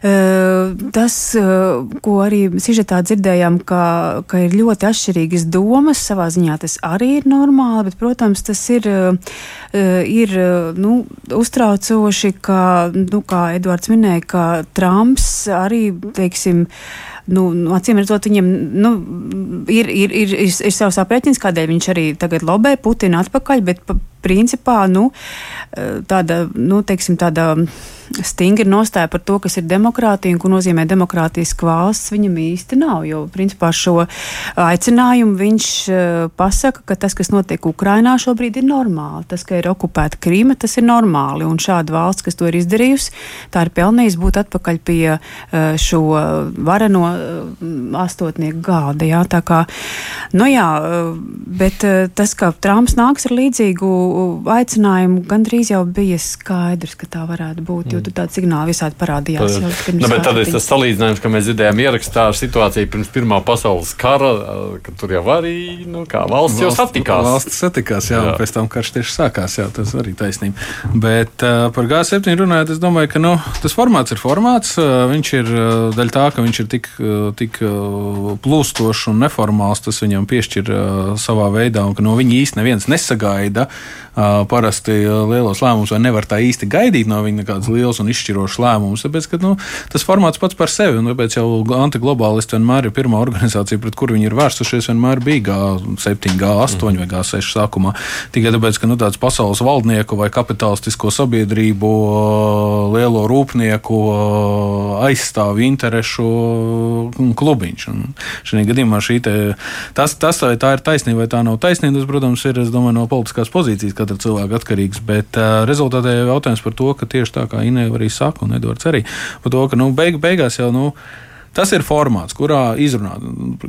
eh, tas, eh, ko arī sižetā dzirdējām, ka, ka ir ļoti atšķirīgas domas, savā ziņā tas arī ir normāli, bet, protams, tas ir, eh, ir nu, uztraucoši, ka, nu, kā Edvards minēja, ka Trumps arī, teiksim, nu, nu, acīm redzot, viņam nu, ir, ir, ir, ir, ir savs aprēķins, kādēļ viņš arī tagad lobē Putinu atpakaļ, bet principā nu, tāda, nu, teiksim, tāda stingri nostāja par to, kas ir demokrātija un ko nozīmē demokrātiska valsts, viņam īsti nav. Jo, principā, šo aicinājumu viņš uh, pasaka, ka tas, kas notiek Ukrainā šobrīd, ir normāli. Tas, ka ir okupēta Krīma, tas ir normāli. Un šāda valsts, kas to ir izdarījusi, tā ir pelnījusi būt atpakaļ pie uh, šo vareno astotnieku gāda. Jā, tā kā, nu jā, bet tas, ka Trumps nāks ar līdzīgu aicinājumu, gandrīz jau bija skaidrs, ka tā varētu būt. Jo jo tur tādi signāli visādi parādījās. Jau, nu, bet tad ir tas salīdzinājums, ka mēs dzirdējām ierakstā ar situāciju pirms Pirmā pasaules kara, ka tur jau arī nu, kā, valsts, valsts jau satikās. Valsts satikās, jā, jā. pēc tam karš tieši sākās, jā, tas arī taisnība. Bet uh, par G7 runājot, es domāju, ka nu, tas formāts ir formāts. Uh, viņš ir uh, daļa tā, ka viņš ir tik, uh, tik uh, plūstošs un neformāls, tas viņam piešķir uh, savā veidā, un ka no viņa īsti neviens nesagaida uh, parasti lielos lēmumus, vai nevar tā īsti gaidīt no viņa nekādas liels un izšķirošs lēmums. Tāpēc, ka, nu, tas formāts pats par sevi, un tāpēc jau antiglobālisti vienmēr ir pirmā organizācija, pret kuru viņi ir vērsušies, vienmēr bija G7, G8 mm. vai G6 sākumā. Tikai tāpēc, ka nu, tāds pasaules valdnieku vai kapitalistisko sabiedrību, lielo rūpnieku aizstāvju interešu klubiņš. Un šajā gadījumā šī te, tas, tas, vai tā ir taisnība vai tā nav taisnība, tas, protams, ir domāju, no politiskās pozīcijas katra cilvēka atkarīgs. Bet uh, rezultātā jau jautājums par to, ka tieši tā kā Inē arī saka, un Edvards arī par to, ka nu, beig, beigās jau. Nu, Tas ir formāts, kurā izrunā.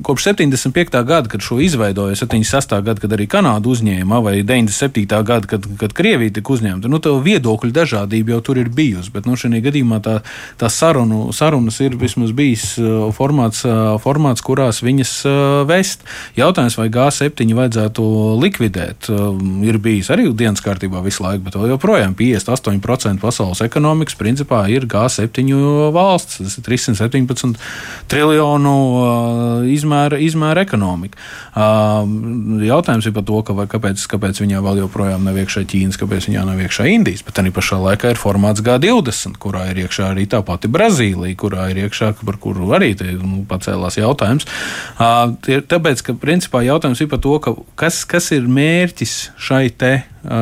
Kopš 75. gada, kad šo izveidoja, 76. gada, kad arī Kanāda uzņēma, vai 97. gada, kad, kad Krievija tika uzņemta, nu, tā viedokļu dažādība jau tur ir bijusi. Bet nu, šajā gadījumā tā, tā sarunu, sarunas ir vismaz bijis uh, formāts, uh, formāts kurās viņas uh, vest. Jautājums, vai G7 vajadzētu likvidēt, um, ir bijis arī dienas kārtībā visu laiku, bet joprojām 58% pasaules ekonomikas principā ir G7 valsts. Tas ir 317 triljonu uh, izmēra, izmēra ekonomika. Uh, jautājums ir par to, ka, kāpēc, kāpēc viņā vēl joprojām nav iekšā Ķīnas, kāpēc viņā nav iekšā Indijas, bet arī pašā laikā ir formāts G20, kurā ir iekšā arī tā pati Brazīlija, kurā ir iekšā, par kuru arī te, nu, pacēlās jautājums. Uh, tāpēc, ka principā jautājums ir par to, ka kas, kas ir mērķis šai te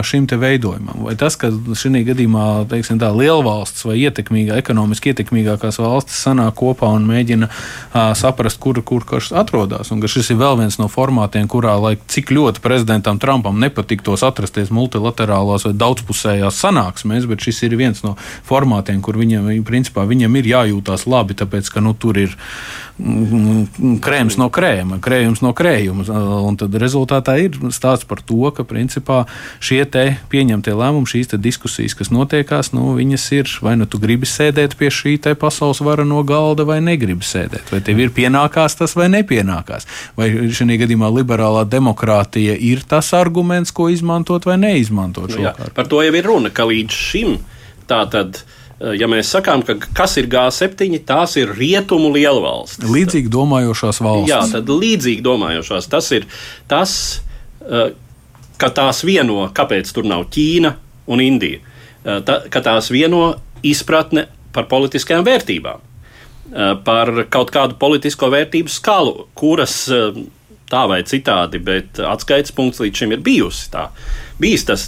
šim veidojumam. Vai tas, ka šī gadījumā teiksim, tā, lielvalsts vai ietekmīgā, ekonomiski ietekmīgākās valstis sanāk kopā un mēģina uh, saprast, kur, kur kas atrodas. Un ka šis ir vēl viens no formātiem, kurā, lai cik ļoti prezidentam Trumpam nepatiktos atrasties multilaterālās vai daudzpusējās sanāksmēs, bet šis ir viens no formātiem, kur viņam, principā, viņam ir jājūtās labi, tāpēc ka nu, tur ir krējums no krējuma, krējums no krējuma. Un tad rezultātā ir stāsts par to, ka principā šie pieņemtie lēmumi, šīs diskusijas, kas notiekās, nu, viņas ir vai nu tu gribi sēdēt pie šī pasaules vara no galda, vai negribi sēdēt. Vai tev ir pienākās tas vai nepienākās. Vai šajā gadījumā liberālā demokrātija ir tas arguments, ko izmantot vai neizmantot. Nu, jā, par to jau ir runa, ka līdz šim tā tad Eh, ja mēs sakām, ka kas ir G7, tās ir rietumu lielvalstis. Līdzīgi domājošās valstis. Jā, tad līdzīgi domājošās. Tas ir tas, eh, ka tās vieno, kāpēc tur nav Ķīna un Indija, eh, ta, ka tās vieno izpratne par politiskajām vērtībām, par kaut kādu politisko vērtību skalu, kuras tā vai citādi, bet atskaites punkts līdz šim ir bijusi tā. Bijis tas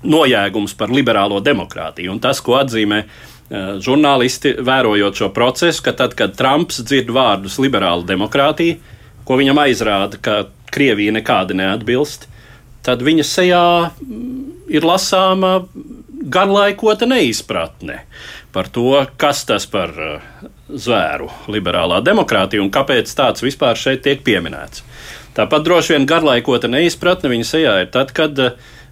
nojēgums par liberālo demokrātiju. Un tas, ko atzīmē žurnālisti, vērojot šo procesu, ka tad, kad Trumps dzird vārdus liberāla demokrātija, ko viņam aizrāda, ka Krievija nekādi neatbilst, tad viņa sejā mm, ir lasāma garlaikota neizpratne par to, kas tas par uh, zvēru liberālā demokrātija un kāpēc tāds vispār šeit tiek pieminēts. Tāpat droši vien garlaikota neizpratne viņa sejā ir tad, kad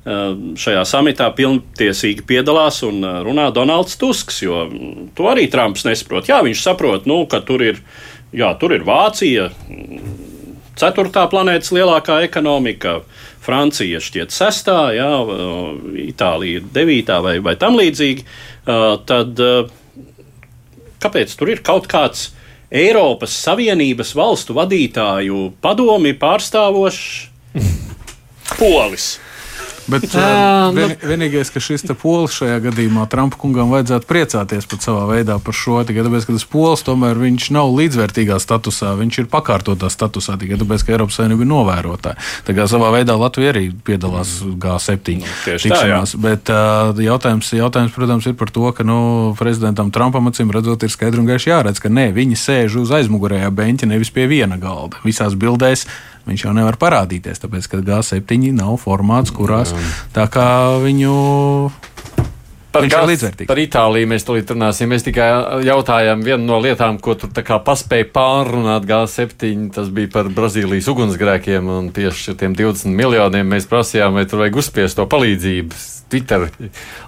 Eh, šajā samitā pilntiesīgi piedalās un eh, runā Donalds Tusks, jo mm, to arī Trumps nesaprot. Jā, viņš saprot, nu, ka tur ir, jā, tur ir Vācija, mm, ceturtā planētas lielākā ekonomika, Francija šķiet sestā, jā, eh, Itālija devītā vai, vai tam līdzīgi. Tad kāpēc tur ir kaut kāds Eiropas Savienības valstu vadītāju padomi pārstāvošs polis? Bet Jā, vien, vienīgais, ka šis polis šajā gadījumā Trumpa kungam vajadzētu priecāties pat savā veidā par šo. Tikai tāpēc, ka tas polis tomēr viņš nav līdzvērtīgā statusā, viņš ir pakārtotā statusā tikai tāpēc, ka Eiropas Savienība ir novērotāja. Tā kā savā veidā Latvija arī piedalās G7 nu, tikšanās. Tā, bet uh, jautājums, jautājums, protams, ir par to, ka nu, prezidentam Trumpam acīm redzot, ir skaidri un gaiši jāredz, ka ne, viņi sēž uz aizmugurējā beņķa, nevis pie viena galda. Visās bildēs viņš jau nevar parādīties, tāpēc ka G7 nav formāts, kurās tā kā viņu Par, gās, par Itāliju mēs tulīt runāsim. Mēs tikai jautājām vienu no lietām, ko tur paspēja pārrunāt G7. Tas bija par Brazīlijas ugunsgrēkiem un tieši tiem 20 miljoniem mēs prasījām, vai tur vajag uzspiest to palīdzību. Twitter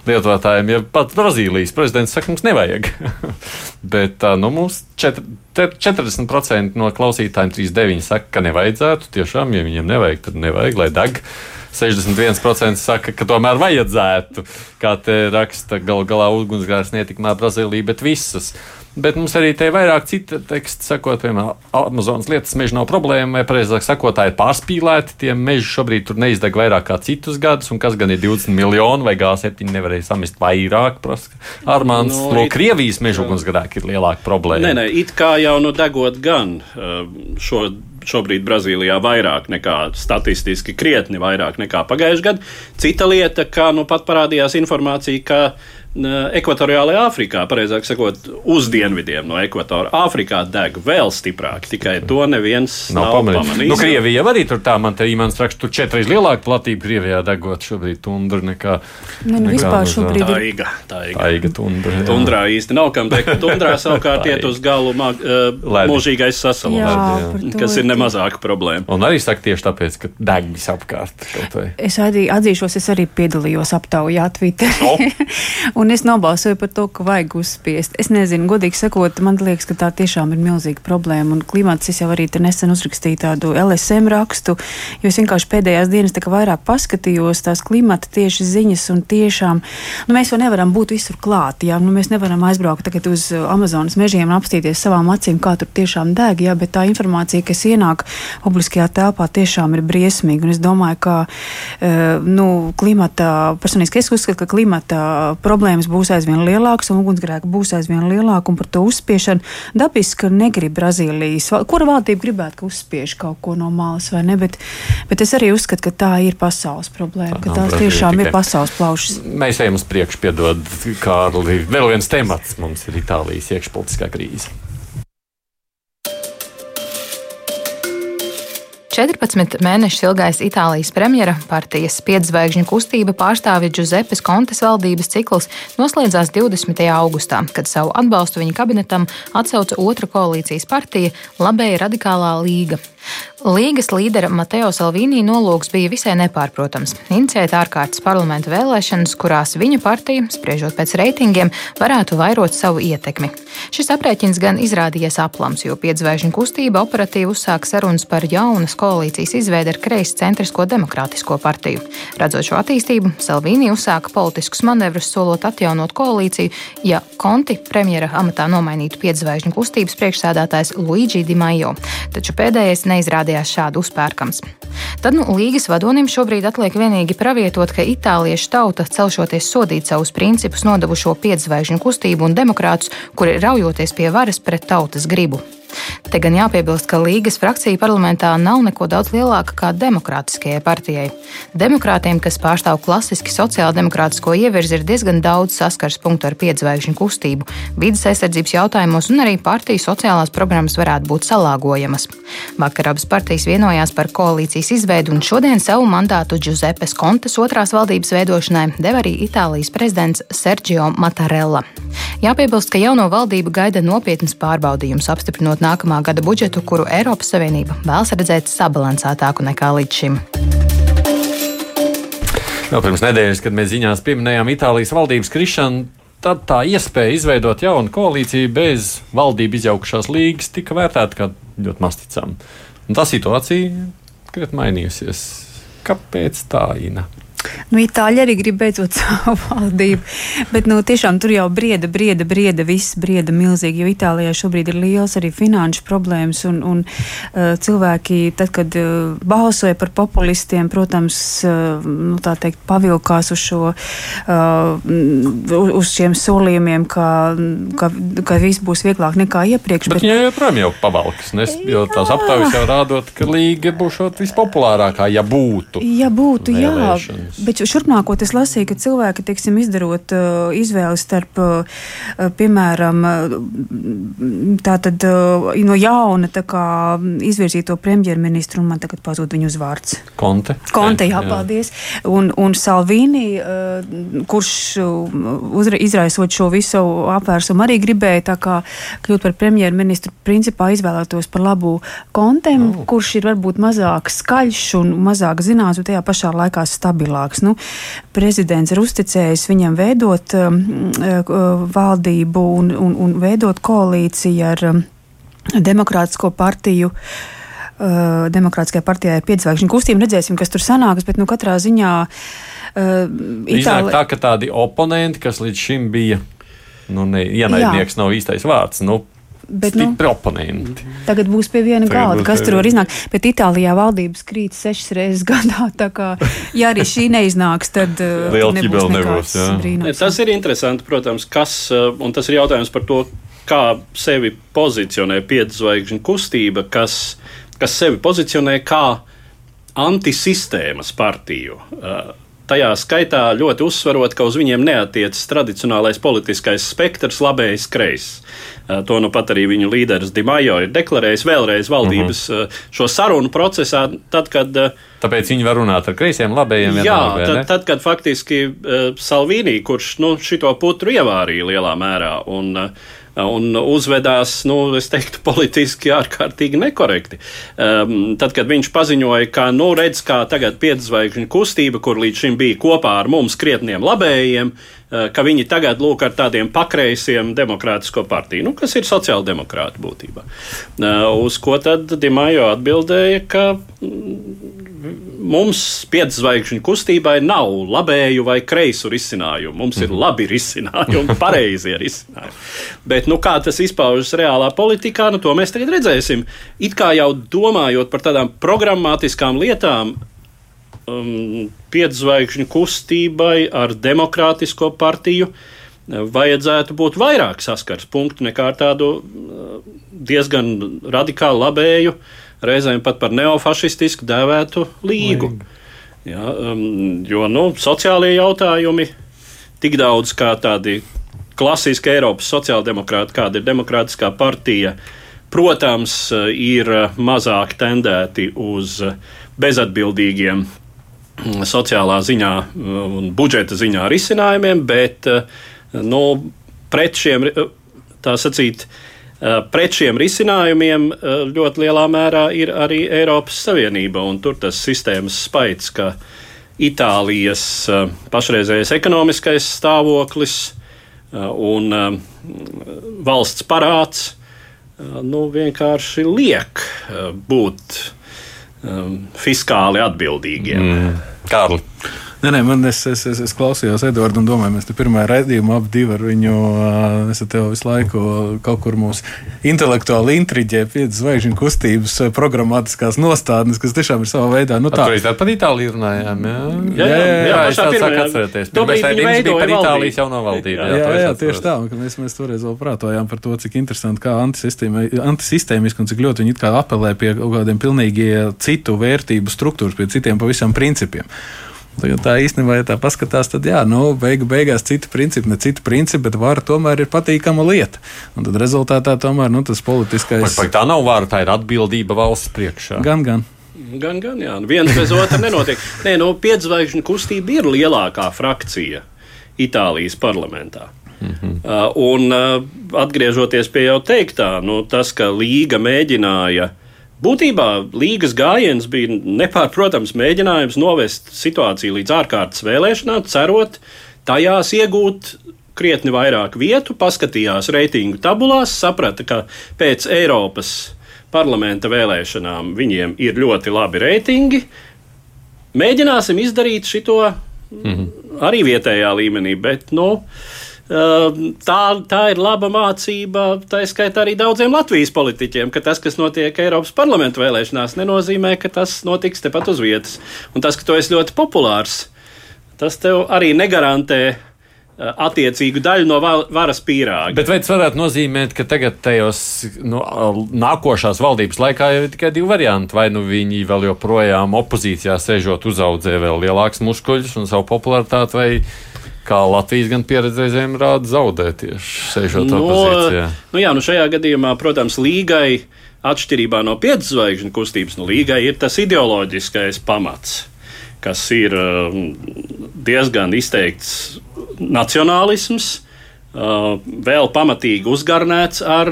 lietotājiem, ja pat Brazīlijas prezidents saka, mums nevajag. Bet nu, mums četr, 40% no klausītājiem 39 saka, ka nevajadzētu. Tiešām, ja viņiem nevajag, tad nevajag, lai deg. 61% saka, ka tomēr vajadzētu. Kā te raksta, gal galā ugunsgrēks netikmē Brazīlija, bet visas. Bet mums arī te ir vairāk citu tekstu, sakot, piemēram, Amazonas lietas meža nav problēma, vai precīzāk sakot, tā ir pārspīlēti. Tie meži šobrīd tur neizdeg vairāk kā citus gadus, un kas gan ir 20 miljoni vai G7 nevarēja samest vairāk. Armāns no, no it... Krievijas meža ugunsgrēki ir lielāka problēma. Nē, nē, it kā jau nu degot gan uh, šo šobrīd Brazīlijā vairāk nekā statistiski, krietni vairāk nekā pagājušajā gadā. Cita lieta, kā nu pat parādījās informācija, ka Ekvatoriālajā Āfrikā, pareizāk sakot, uz dienvidiem no ekvatora. Āfrikā deg vēl stiprāk, tikai to neviens nav, nav pamanījis. pamanījis. Nu, Krievija arī tur tā, man te īmans raksta, tur četreiz lielāka platība Krievijā degot šobrīd tundra nekā. Ne, nu, nekā vispār šobrīd tā iga, tā iga. Tā iga tundra. Jā. Tundrā īsti nav kam degt. Tundrā savukārt iet uz galu mag, uh, mūžīgais sasalums, kas ir nemazāka problēma. Un arī saka tieši tāpēc, ka deg visapkārt. Es arī atzīšos, es arī piedalījos aptaujā Twitter. Oh. Un es nobalsoju par to, ka vajag uzspiest. Es nezinu, godīgi sakot, man liekas, ka tā tiešām ir milzīga problēma. Un klimats, es jau arī nesen uzrakstīju tādu LSM rakstu, jo es vienkārši pēdējās dienas tā vairāk paskatījos tās klimata tieši ziņas un tiešām, nu, mēs jau nevaram būt visur klāt, jā, nu, mēs nevaram aizbraukt tagad uz Amazonas mežiem un apstīties savām acīm, kā tur tiešām deg, jā, bet tā informācija, kas ienāk publiskajā telpā, tiešām ir briesmīga. Un es domāju, ka, uh, nu, klimata, personīgi es uzskatu, ka klimata problēma problēmas būs aizvien lielākas un ugunsgrēki būs aizvien lielāki. Par to uzspiešanu dabiski negrib Brazīlijas. Kura valdība gribētu, ka uzspiež kaut ko no malas vai ne? Bet, bet es arī uzskatu, ka tā ir pasaules problēma, tā ka tās tiešām tikai. ir pasaules plaušas. Mēs ejam uz priekšu, piedod, Kārli. Vēl viens temats mums ir Itālijas iekšpolitiskā krīze. 14 mēnešus ilgais Itālijas premjera partijas piedzvaigžņu kustība pārstāvja Giuseppes Kontes valdības cikls noslēdzās 20. augustā, kad savu atbalstu viņa kabinetam atsauca otra koalīcijas partija Labēja radikālā līga. Līgas līdera Mateo Salvīnī nolūks bija visai nepārprotams - inicēt ārkārtas parlamenta vēlēšanas, kurās viņa partija, spriežot pēc reitingiem, varētu vairot savu ietekmi. Šis aprēķins gan izrādījies aplams, jo piedzvēžņu kustība operatīvi uzsāka sarunas par jaunas koalīcijas izveidi ar kreisi centrisko demokrātisko partiju. Redzot šo attīstību, Salvīnī uzsāka politiskus manevrus, solot atjaunot koalīciju, ja Konti premjera amatā nomainītu piedzvēžņu kustības priekšsēdētājs Luigi Di Maio. Taču pēdējais neizrādījās šādu uzpērkams. Tad nu, līgas vadonim šobrīd atliek vienīgi pravietot, ka itāliešu tauta celšoties sodīt savus principus nodevušo piedzvaigžņu kustību un demokrātus, kuri raujoties pie varas pret tautas gribu. Te gan jāpiebilst, ka Līgas frakcija parlamentā nav neko daudz lielāka kā demokrātiskajai partijai. Demokrātiem, kas pārstāv klasiski sociāldemokrātisko ievirzi, ir diezgan daudz saskars punktu ar piedzvaigžņu kustību. Vides aizsardzības jautājumos un arī partiju sociālās programmas varētu būt salāgojamas. Vakar abas partijas vienojās par koalīcijas izveidu un šodien savu mandātu Giuseppes Kontes otrās valdības veidošanai deva arī Itālijas prezidents Sergio Mattarella. Jāpiebilst, ka jauno valdību gaida nopietnas pārbaudījums apstiprinot nākamā gada budžetu, kuru Eiropas Savienība vēlas redzēt sabalansētāku nekā līdz šim. Vēl pirms nedēļas, kad mēs ziņās pieminējām Itālijas valdības krišanu, tad tā iespēja izveidot jaunu koalīciju bez valdību izjaukušās līgas tika vērtēta kā ļoti masticama. Un tā situācija krietni mainījusies. Kāpēc tā, Ina? Nu, Itāļi arī grib beidzot savu valdību, bet nu, tiešām tur jau brieda, brieda, brieda, viss brieda milzīgi, jo Itālijā šobrīd ir liels arī finanšu problēmas, un, un uh, cilvēki, tad, kad uh, balsoja par populistiem, protams, uh, nu, tā teikt, pavilkās uz šo, uh, uz šiem solījumiem, ka, ka, ka viss būs vieglāk nekā iepriekš. Bet, bet viņa joprojām jau pavalkas, nes, jo tās aptaujas jau rādot, ka līga būs vispopulārākā, ja būtu. Ja būtu, vēlēšanas. jā. Bet šurpnākot es lasīju, ka cilvēki, teiksim, izdarot uh, izvēli starp, uh, piemēram, uh, tātad uh, no jauna tā kā izvirzīto premjerministru, un man tagad pazūd viņu uzvārds. Konte. Konte, jā, jā. paldies. Un, un Salvini, uh, kurš uh, uzra, izraisot šo visu apvērsumu, arī gribēja tā kā kļūt par premjerministru, principā izvēlētos par labu Kontem, oh. kurš ir varbūt mazāk skaļš un mazāk zināms, bet tajā pašā laikā stabilāk lielāks. Nu, prezidents ir uzticējis viņam veidot um, uh, valdību un, un, un veidot koalīciju ar um, Demokrātisko partiju. Uh, Demokrātiskajā partijā ir piedzvaigžņu kustība. Redzēsim, kas tur sanāks, bet nu, katrā ziņā uh, Itāli... tā, ka tādi oponenti, kas līdz šim bija nu, ne, ienaidnieks, Jā. nav īstais vārds. Nu, Bet, nu, oponenti. Tagad būs pie viena galda, kas tur var iznākt. Bet Itālijā valdības krīt sešas reizes gadā. Kā, ja arī šī neiznāks, tad uh, liela ķibela nebūs. Ne, tas ir interesanti, protams, kas, uh, un tas ir jautājums par to, kā sevi pozicionē piedzvaigžņu kustība, kas, kas sevi pozicionē kā antisistēmas partiju. Uh, tajā skaitā ļoti uzsverot, ka uz viņiem neatiecas tradicionālais politiskais spektrs, labējs, kreisais. To nu pat arī viņu līderis Dimajo ir deklarējis vēlreiz valdības uh -huh. šo sarunu procesā, tad, kad. Tāpēc viņi var runāt ar kreisiem, labējiem. Jā, vienalga, tad, tad, kad faktiski uh, Salvīnī, kurš nu, šito putru ievārīja lielā mērā, un uh, un uzvedās, nu, es teiktu, politiski ārkārtīgi nekorekti. Um, tad, kad viņš paziņoja, ka, nu, redz, kā tagad piedzvaigžņu kustība, kur līdz šim bija kopā ar mums krietniem labējiem, uh, ka viņi tagad lūk ar tādiem pakreisiem demokrātisko partiju, nu, kas ir sociāldemokrāti būtībā. Uh, uz ko tad Dimajo atbildēja, ka mums piedzvaigžņu kustībai nav labēju vai kreisu risinājumu. Mums ir mhm. labi risinājumi, pareizie risinājumi. Bet nu, kā tas izpaužas reālā politikā, nu, to mēs tagad redzēsim. It kā jau domājot par tādām programmatiskām lietām, um, piedzvaigžņu kustībai ar demokrātisko partiju vajadzētu būt vairāk saskars punktu nekā ar tādu uh, diezgan radikālu labēju uh, reizēm pat par neofašistisku dēvētu līgu. Ja, um, jo nu, sociālie jautājumi tik daudz kā tādi klasiski Eiropas sociāldemokrāti, kāda ir Demokrātiskā partija, protams, ir mazāk tendēti uz bezatbildīgiem sociālā ziņā un budžeta ziņā risinājumiem, bet nu, pret šiem, tā sacīt, Eh, pret šiem risinājumiem eh, ļoti lielā mērā ir arī Eiropas Savienība un tur tas sistēmas spaids, ka Itālijas eh, pašreizējais ekonomiskais stāvoklis un valsts parāds nu, vienkārši liek būt fiskāli atbildīgiem. Mm. Kārli. Nē, nē, man es, es, es, es klausījos Edvardu un domāju, mēs te pirmā raidījumā ap divu ar viņu. Es te visu laiku kaut kur mūsu intelektuāli intriģē piecas zvaigžņu kustības programmatiskās nostādnes, kas tiešām ir savā veidā. Nu, tā ir par Itāliju runājām. Jā, jā, jā, jā, jā es tā sāku atcerēties. Raidījums bija par Itālijas jauno valdību. Jā, jā, jā tieši tā. Mēs, mēs toreiz vēl prātojām par to, cik interesanti kā antisistēmiski un cik ļoti viņi apelē pie kaut kādiem pilnīgi citu vērtību struktūras, pie citiem pavisam principiem. Tagad tā īstenībā, ja tā paskatās, tad jā, nu, beigu, beigās citi principi, ne citi principi, bet vara tomēr ir patīkama lieta. Un tad rezultātā tomēr nu, tas politiskais. Vai, vai tā nav vara, tā ir atbildība valsts priekšā. Gan, gan. Gan, gan, jā. Viens bez otra nenotiek. Nē, no nu, piedzvaigžņu kustība ir lielākā frakcija Itālijas parlamentā. Mm -hmm. uh, un uh, atgriežoties pie jau teiktā, nu, tas, ka Līga mēģināja uh, Būtībā līgas gājiens bija nepārprotams mēģinājums novest situāciju līdz ārkārtas vēlēšanām, cerot tajās iegūt krietni vairāk vietu, paskatījās reitingu tabulās, saprata, ka pēc Eiropas parlamenta vēlēšanām viņiem ir ļoti labi reitingi. Mēģināsim izdarīt šo mhm. arī vietējā līmenī. Bet, nu, Tā, tā ir laba mācība, tā skaitā arī daudziem Latvijas politiķiem, ka tas, kas notiek Eiropas parlamentu vēlēšanās, nenozīmē, ka tas notiks tepat uz vietas. Un tas, ka tu esi ļoti populārs, tas tev arī negarantē attiecīgu daļu no varas pīrāga. Bet vai tas varētu nozīmēt, ka tagad tajos nu, nākošās valdības laikā ir tikai divi varianti? Vai nu viņi vēl joprojām opozīcijā sēžot uzaudzē vēl lielāks muskuļus un savu popularitāti, vai kā Latvijas gan pieredze reizēm rāda zaudēt tieši sēžot no, opozīcijā. Nu jā, nu šajā gadījumā, protams, līgai atšķirībā no piecas zvaigžņu kustības, nu līgai ir tas ideoloģiskais pamats, kas ir um, diezgan izteikts nacionālisms. Uh, vēl pamatīgi uzgarnēts ar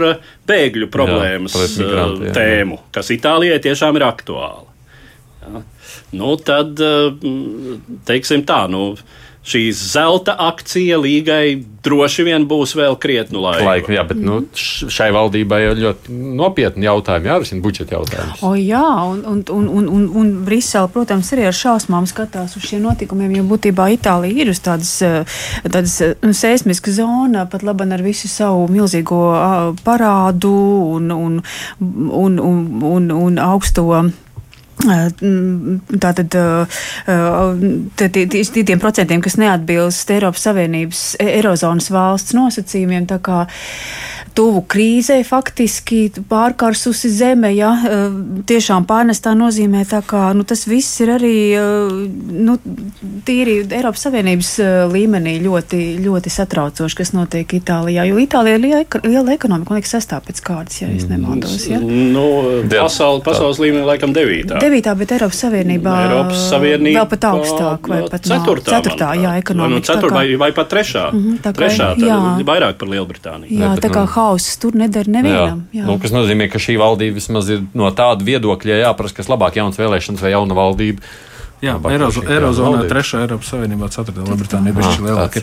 bēgļu problēmas jā, migranti, jā, tēmu, jā. kas Itālijai tiešām ir aktuāla. Ja? Nu, tad, uh, teiksim tā, nu, uh, šī zelta akcija līgai droši vien būs vēl krietnu laiku. laiku jā, bet nu, šai valdībai ir ļoti nopietni jautājumi, jārisina budžeta jautājums. O, jā, un, un, un, un, un, un Brisele, protams, arī ar šausmām skatās uz šiem notikumiem, jo būtībā Itālija ir uz tādas, tādas nu, seismiska zona, pat laban ar visu savu milzīgo parādu un, un, un, un, un, un augsto Tātad tiem procentiem, kas neatbilst Eiropas Savienības, Eirozonas valsts nosacījumiem, tā kā tuvu krīzē, faktiski pārkarsusi zeme, ja tiešām pārnestā nozīmē, tā kā nu, tas viss ir arī nu, tīri Eiropas Savienības līmenī ļoti, ļoti satraucoši, kas notiek Itālijā, jo Itālija ir liela, liela ekonomika, man liekas, sestā pēc kārtas, ja es nemaldos. Ja? Nu, pasauli, pasaules līmenī laikam devītā. Devītā, bet Eiropas Savienībā, Eiropas Savienībā vēl pat augstāk, vai pat ceturtā, ceturtā jā, ekonomika. Nu, ceturtā, vai, vai pat trešā. Mm -hmm, tā kā, trešā, jā. Vairāk par Lielbritāniju. Jā, tā kā nu, hauss tur nedara nevienam. Jā. Jā. Nu, kas nozīmē, ka šī valdība vismaz ir no tāda viedokļa jāprasa, kas labāk jaunas vēlēšanas vai jauna valdība. Jā, Eirozo, Eirozonā trešā Eiropas Savienībā, ceturtā Lielbritānija bija šī lielākā,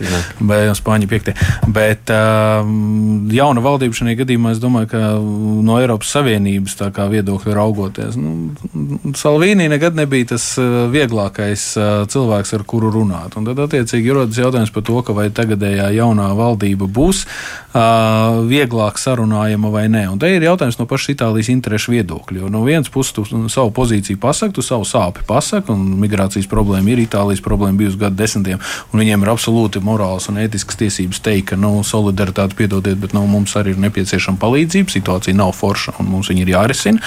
bet Spāņa piektie. Bet um, jauna valdība šajā gadījumā, es domāju, ka no Eiropas Savienības viedokļa raugoties, nu, Salvīnī nekad nebija tas uh, vieglākais uh, cilvēks, ar kuru runāt. Un tad, attiecīgi, rodas jautājums par to, vai tagadējā jaunā valdība būs uh, vieglāk sarunājama vai nē. Un te ir jautājums no pašas Itālijas interešu viedokļa. Jo no vienas puses tu savu pozīciju pasaki, tu savu sāpi pasaki migrācijas problēma ir Itālijas problēma bijusi gadu desmitiem, un viņiem ir absolūti morāls un ētisks tiesības teikt, ka nu, solidaritāte, piedodiet, bet nu, mums arī ir nepieciešama palīdzība. Situācija nav forša, un mums viņa ir jārisina.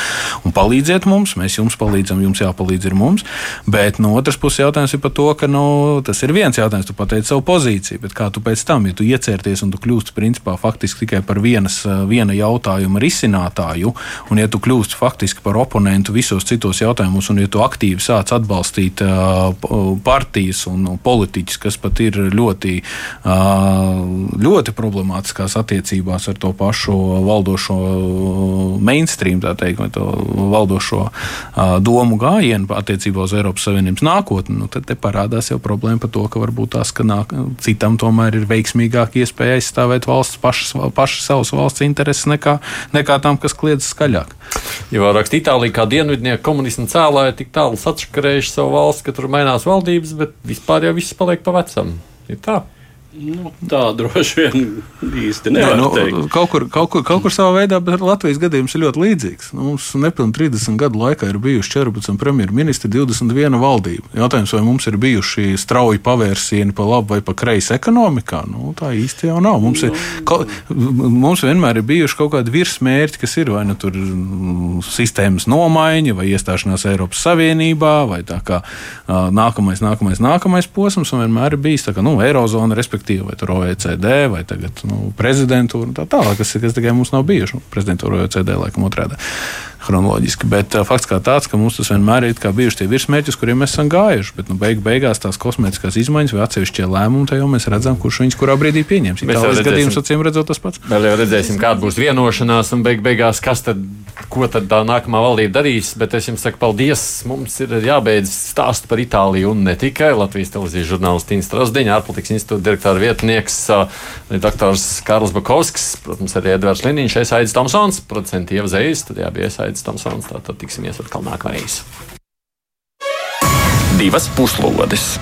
Un palīdziet mums, mēs jums palīdzam, jums jāpalīdz ir mums. Bet no otras puses jautājums ir par to, ka nu, tas ir viens jautājums, tu pateici savu pozīciju, bet kā tu pēc tam, ja tu iecerties un tu kļūsti principā faktiski tikai par vienas, viena jautājuma risinātāju, un ja tu kļūsti faktiski par oponentu visos citos jautājumos, un ja tu aktīvi sāc atbalstīt atbalstīt partijas un politiķus, kas pat ir ļoti, ļoti problemātiskās attiecībās ar to pašu valdošo mainstream, tā teikt, vai to valdošo domu gājienu attiecībā uz Eiropas Savienības nākotni, nu, tad te parādās jau problēma par to, ka varbūt tās, ka nāk, citam tomēr ir veiksmīgāk iespēja aizstāvēt valsts pašas, pašas savas valsts intereses nekā, nekā tam, kas kliedz skaļāk. Jo raksta Itālija kā dienvidnieku komunismu cēlāja tik tālu atšakarējuši savu valsts, ka tur mainās valdības, bet vispār jau viss paliek pa vecam. Ir tā. Nu, tā droši vien īsti nevar Nē, nu, teikt. Kaut kur, kaut, kur, kaut kur savā veidā, bet Latvijas gadījums ir ļoti līdzīgs. Nu, mums nepilnīgi 30 gadu laikā ir bijuši 14 premjerministri, 21 valdība. Jautājums, vai mums ir bijuši strauji pavērsieni pa labu vai pa kreisi ekonomikā, nu, tā īsti jau nav. Mums, ir, ka, mums vienmēr ir bijuši kaut kādi virsmērķi, kas ir vai nu tur mm, sistēmas nomaiņa, vai iestāšanās Eiropas Savienībā, vai tā kā nākamais, nākamais, nākamais posms, un vienmēr ir bijis tā kā nu, Eirozona, respektīvi respektīvi, vai tur OECD, vai tagad nu, prezidentūra un tā tālāk, kas, kas tikai mums nav bijuši. Nu, prezidentūra OECD laikam otrādi chronoloģiski. Bet uh, fakts kā tāds, ka mums tas vienmēr ir bijuši tie virsmērķi, uz kuriem mēs esam gājuši. Bet nu, beig, beigās tās kosmētiskās izmaiņas vai atsevišķie lēmumi, tad jau mēs redzam, kurš viņus kurā brīdī pieņems. Itālijas gadījums, acīm redzot, tas pats. Vēl jau redzēsim, kāda būs vienošanās un beig, beigās, kas tad, ko tad tā nākamā valdība darīs. Bet es jums saku, paldies! Mums ir jābeidz stāst par Itāliju un ne tikai Latvijas televīzijas žurnālists Tīns Strasdiņa, ārpolitikas institūta direktora vietnieks, doktors Karls Bakovskis, protams, arī Edvards Liniņš, es Aidis Tomsons, producenti Ieva Zējas, tad jābija Aidis Tomsons, tātad tiksimies atkal nākamreiz. Divas puslodes!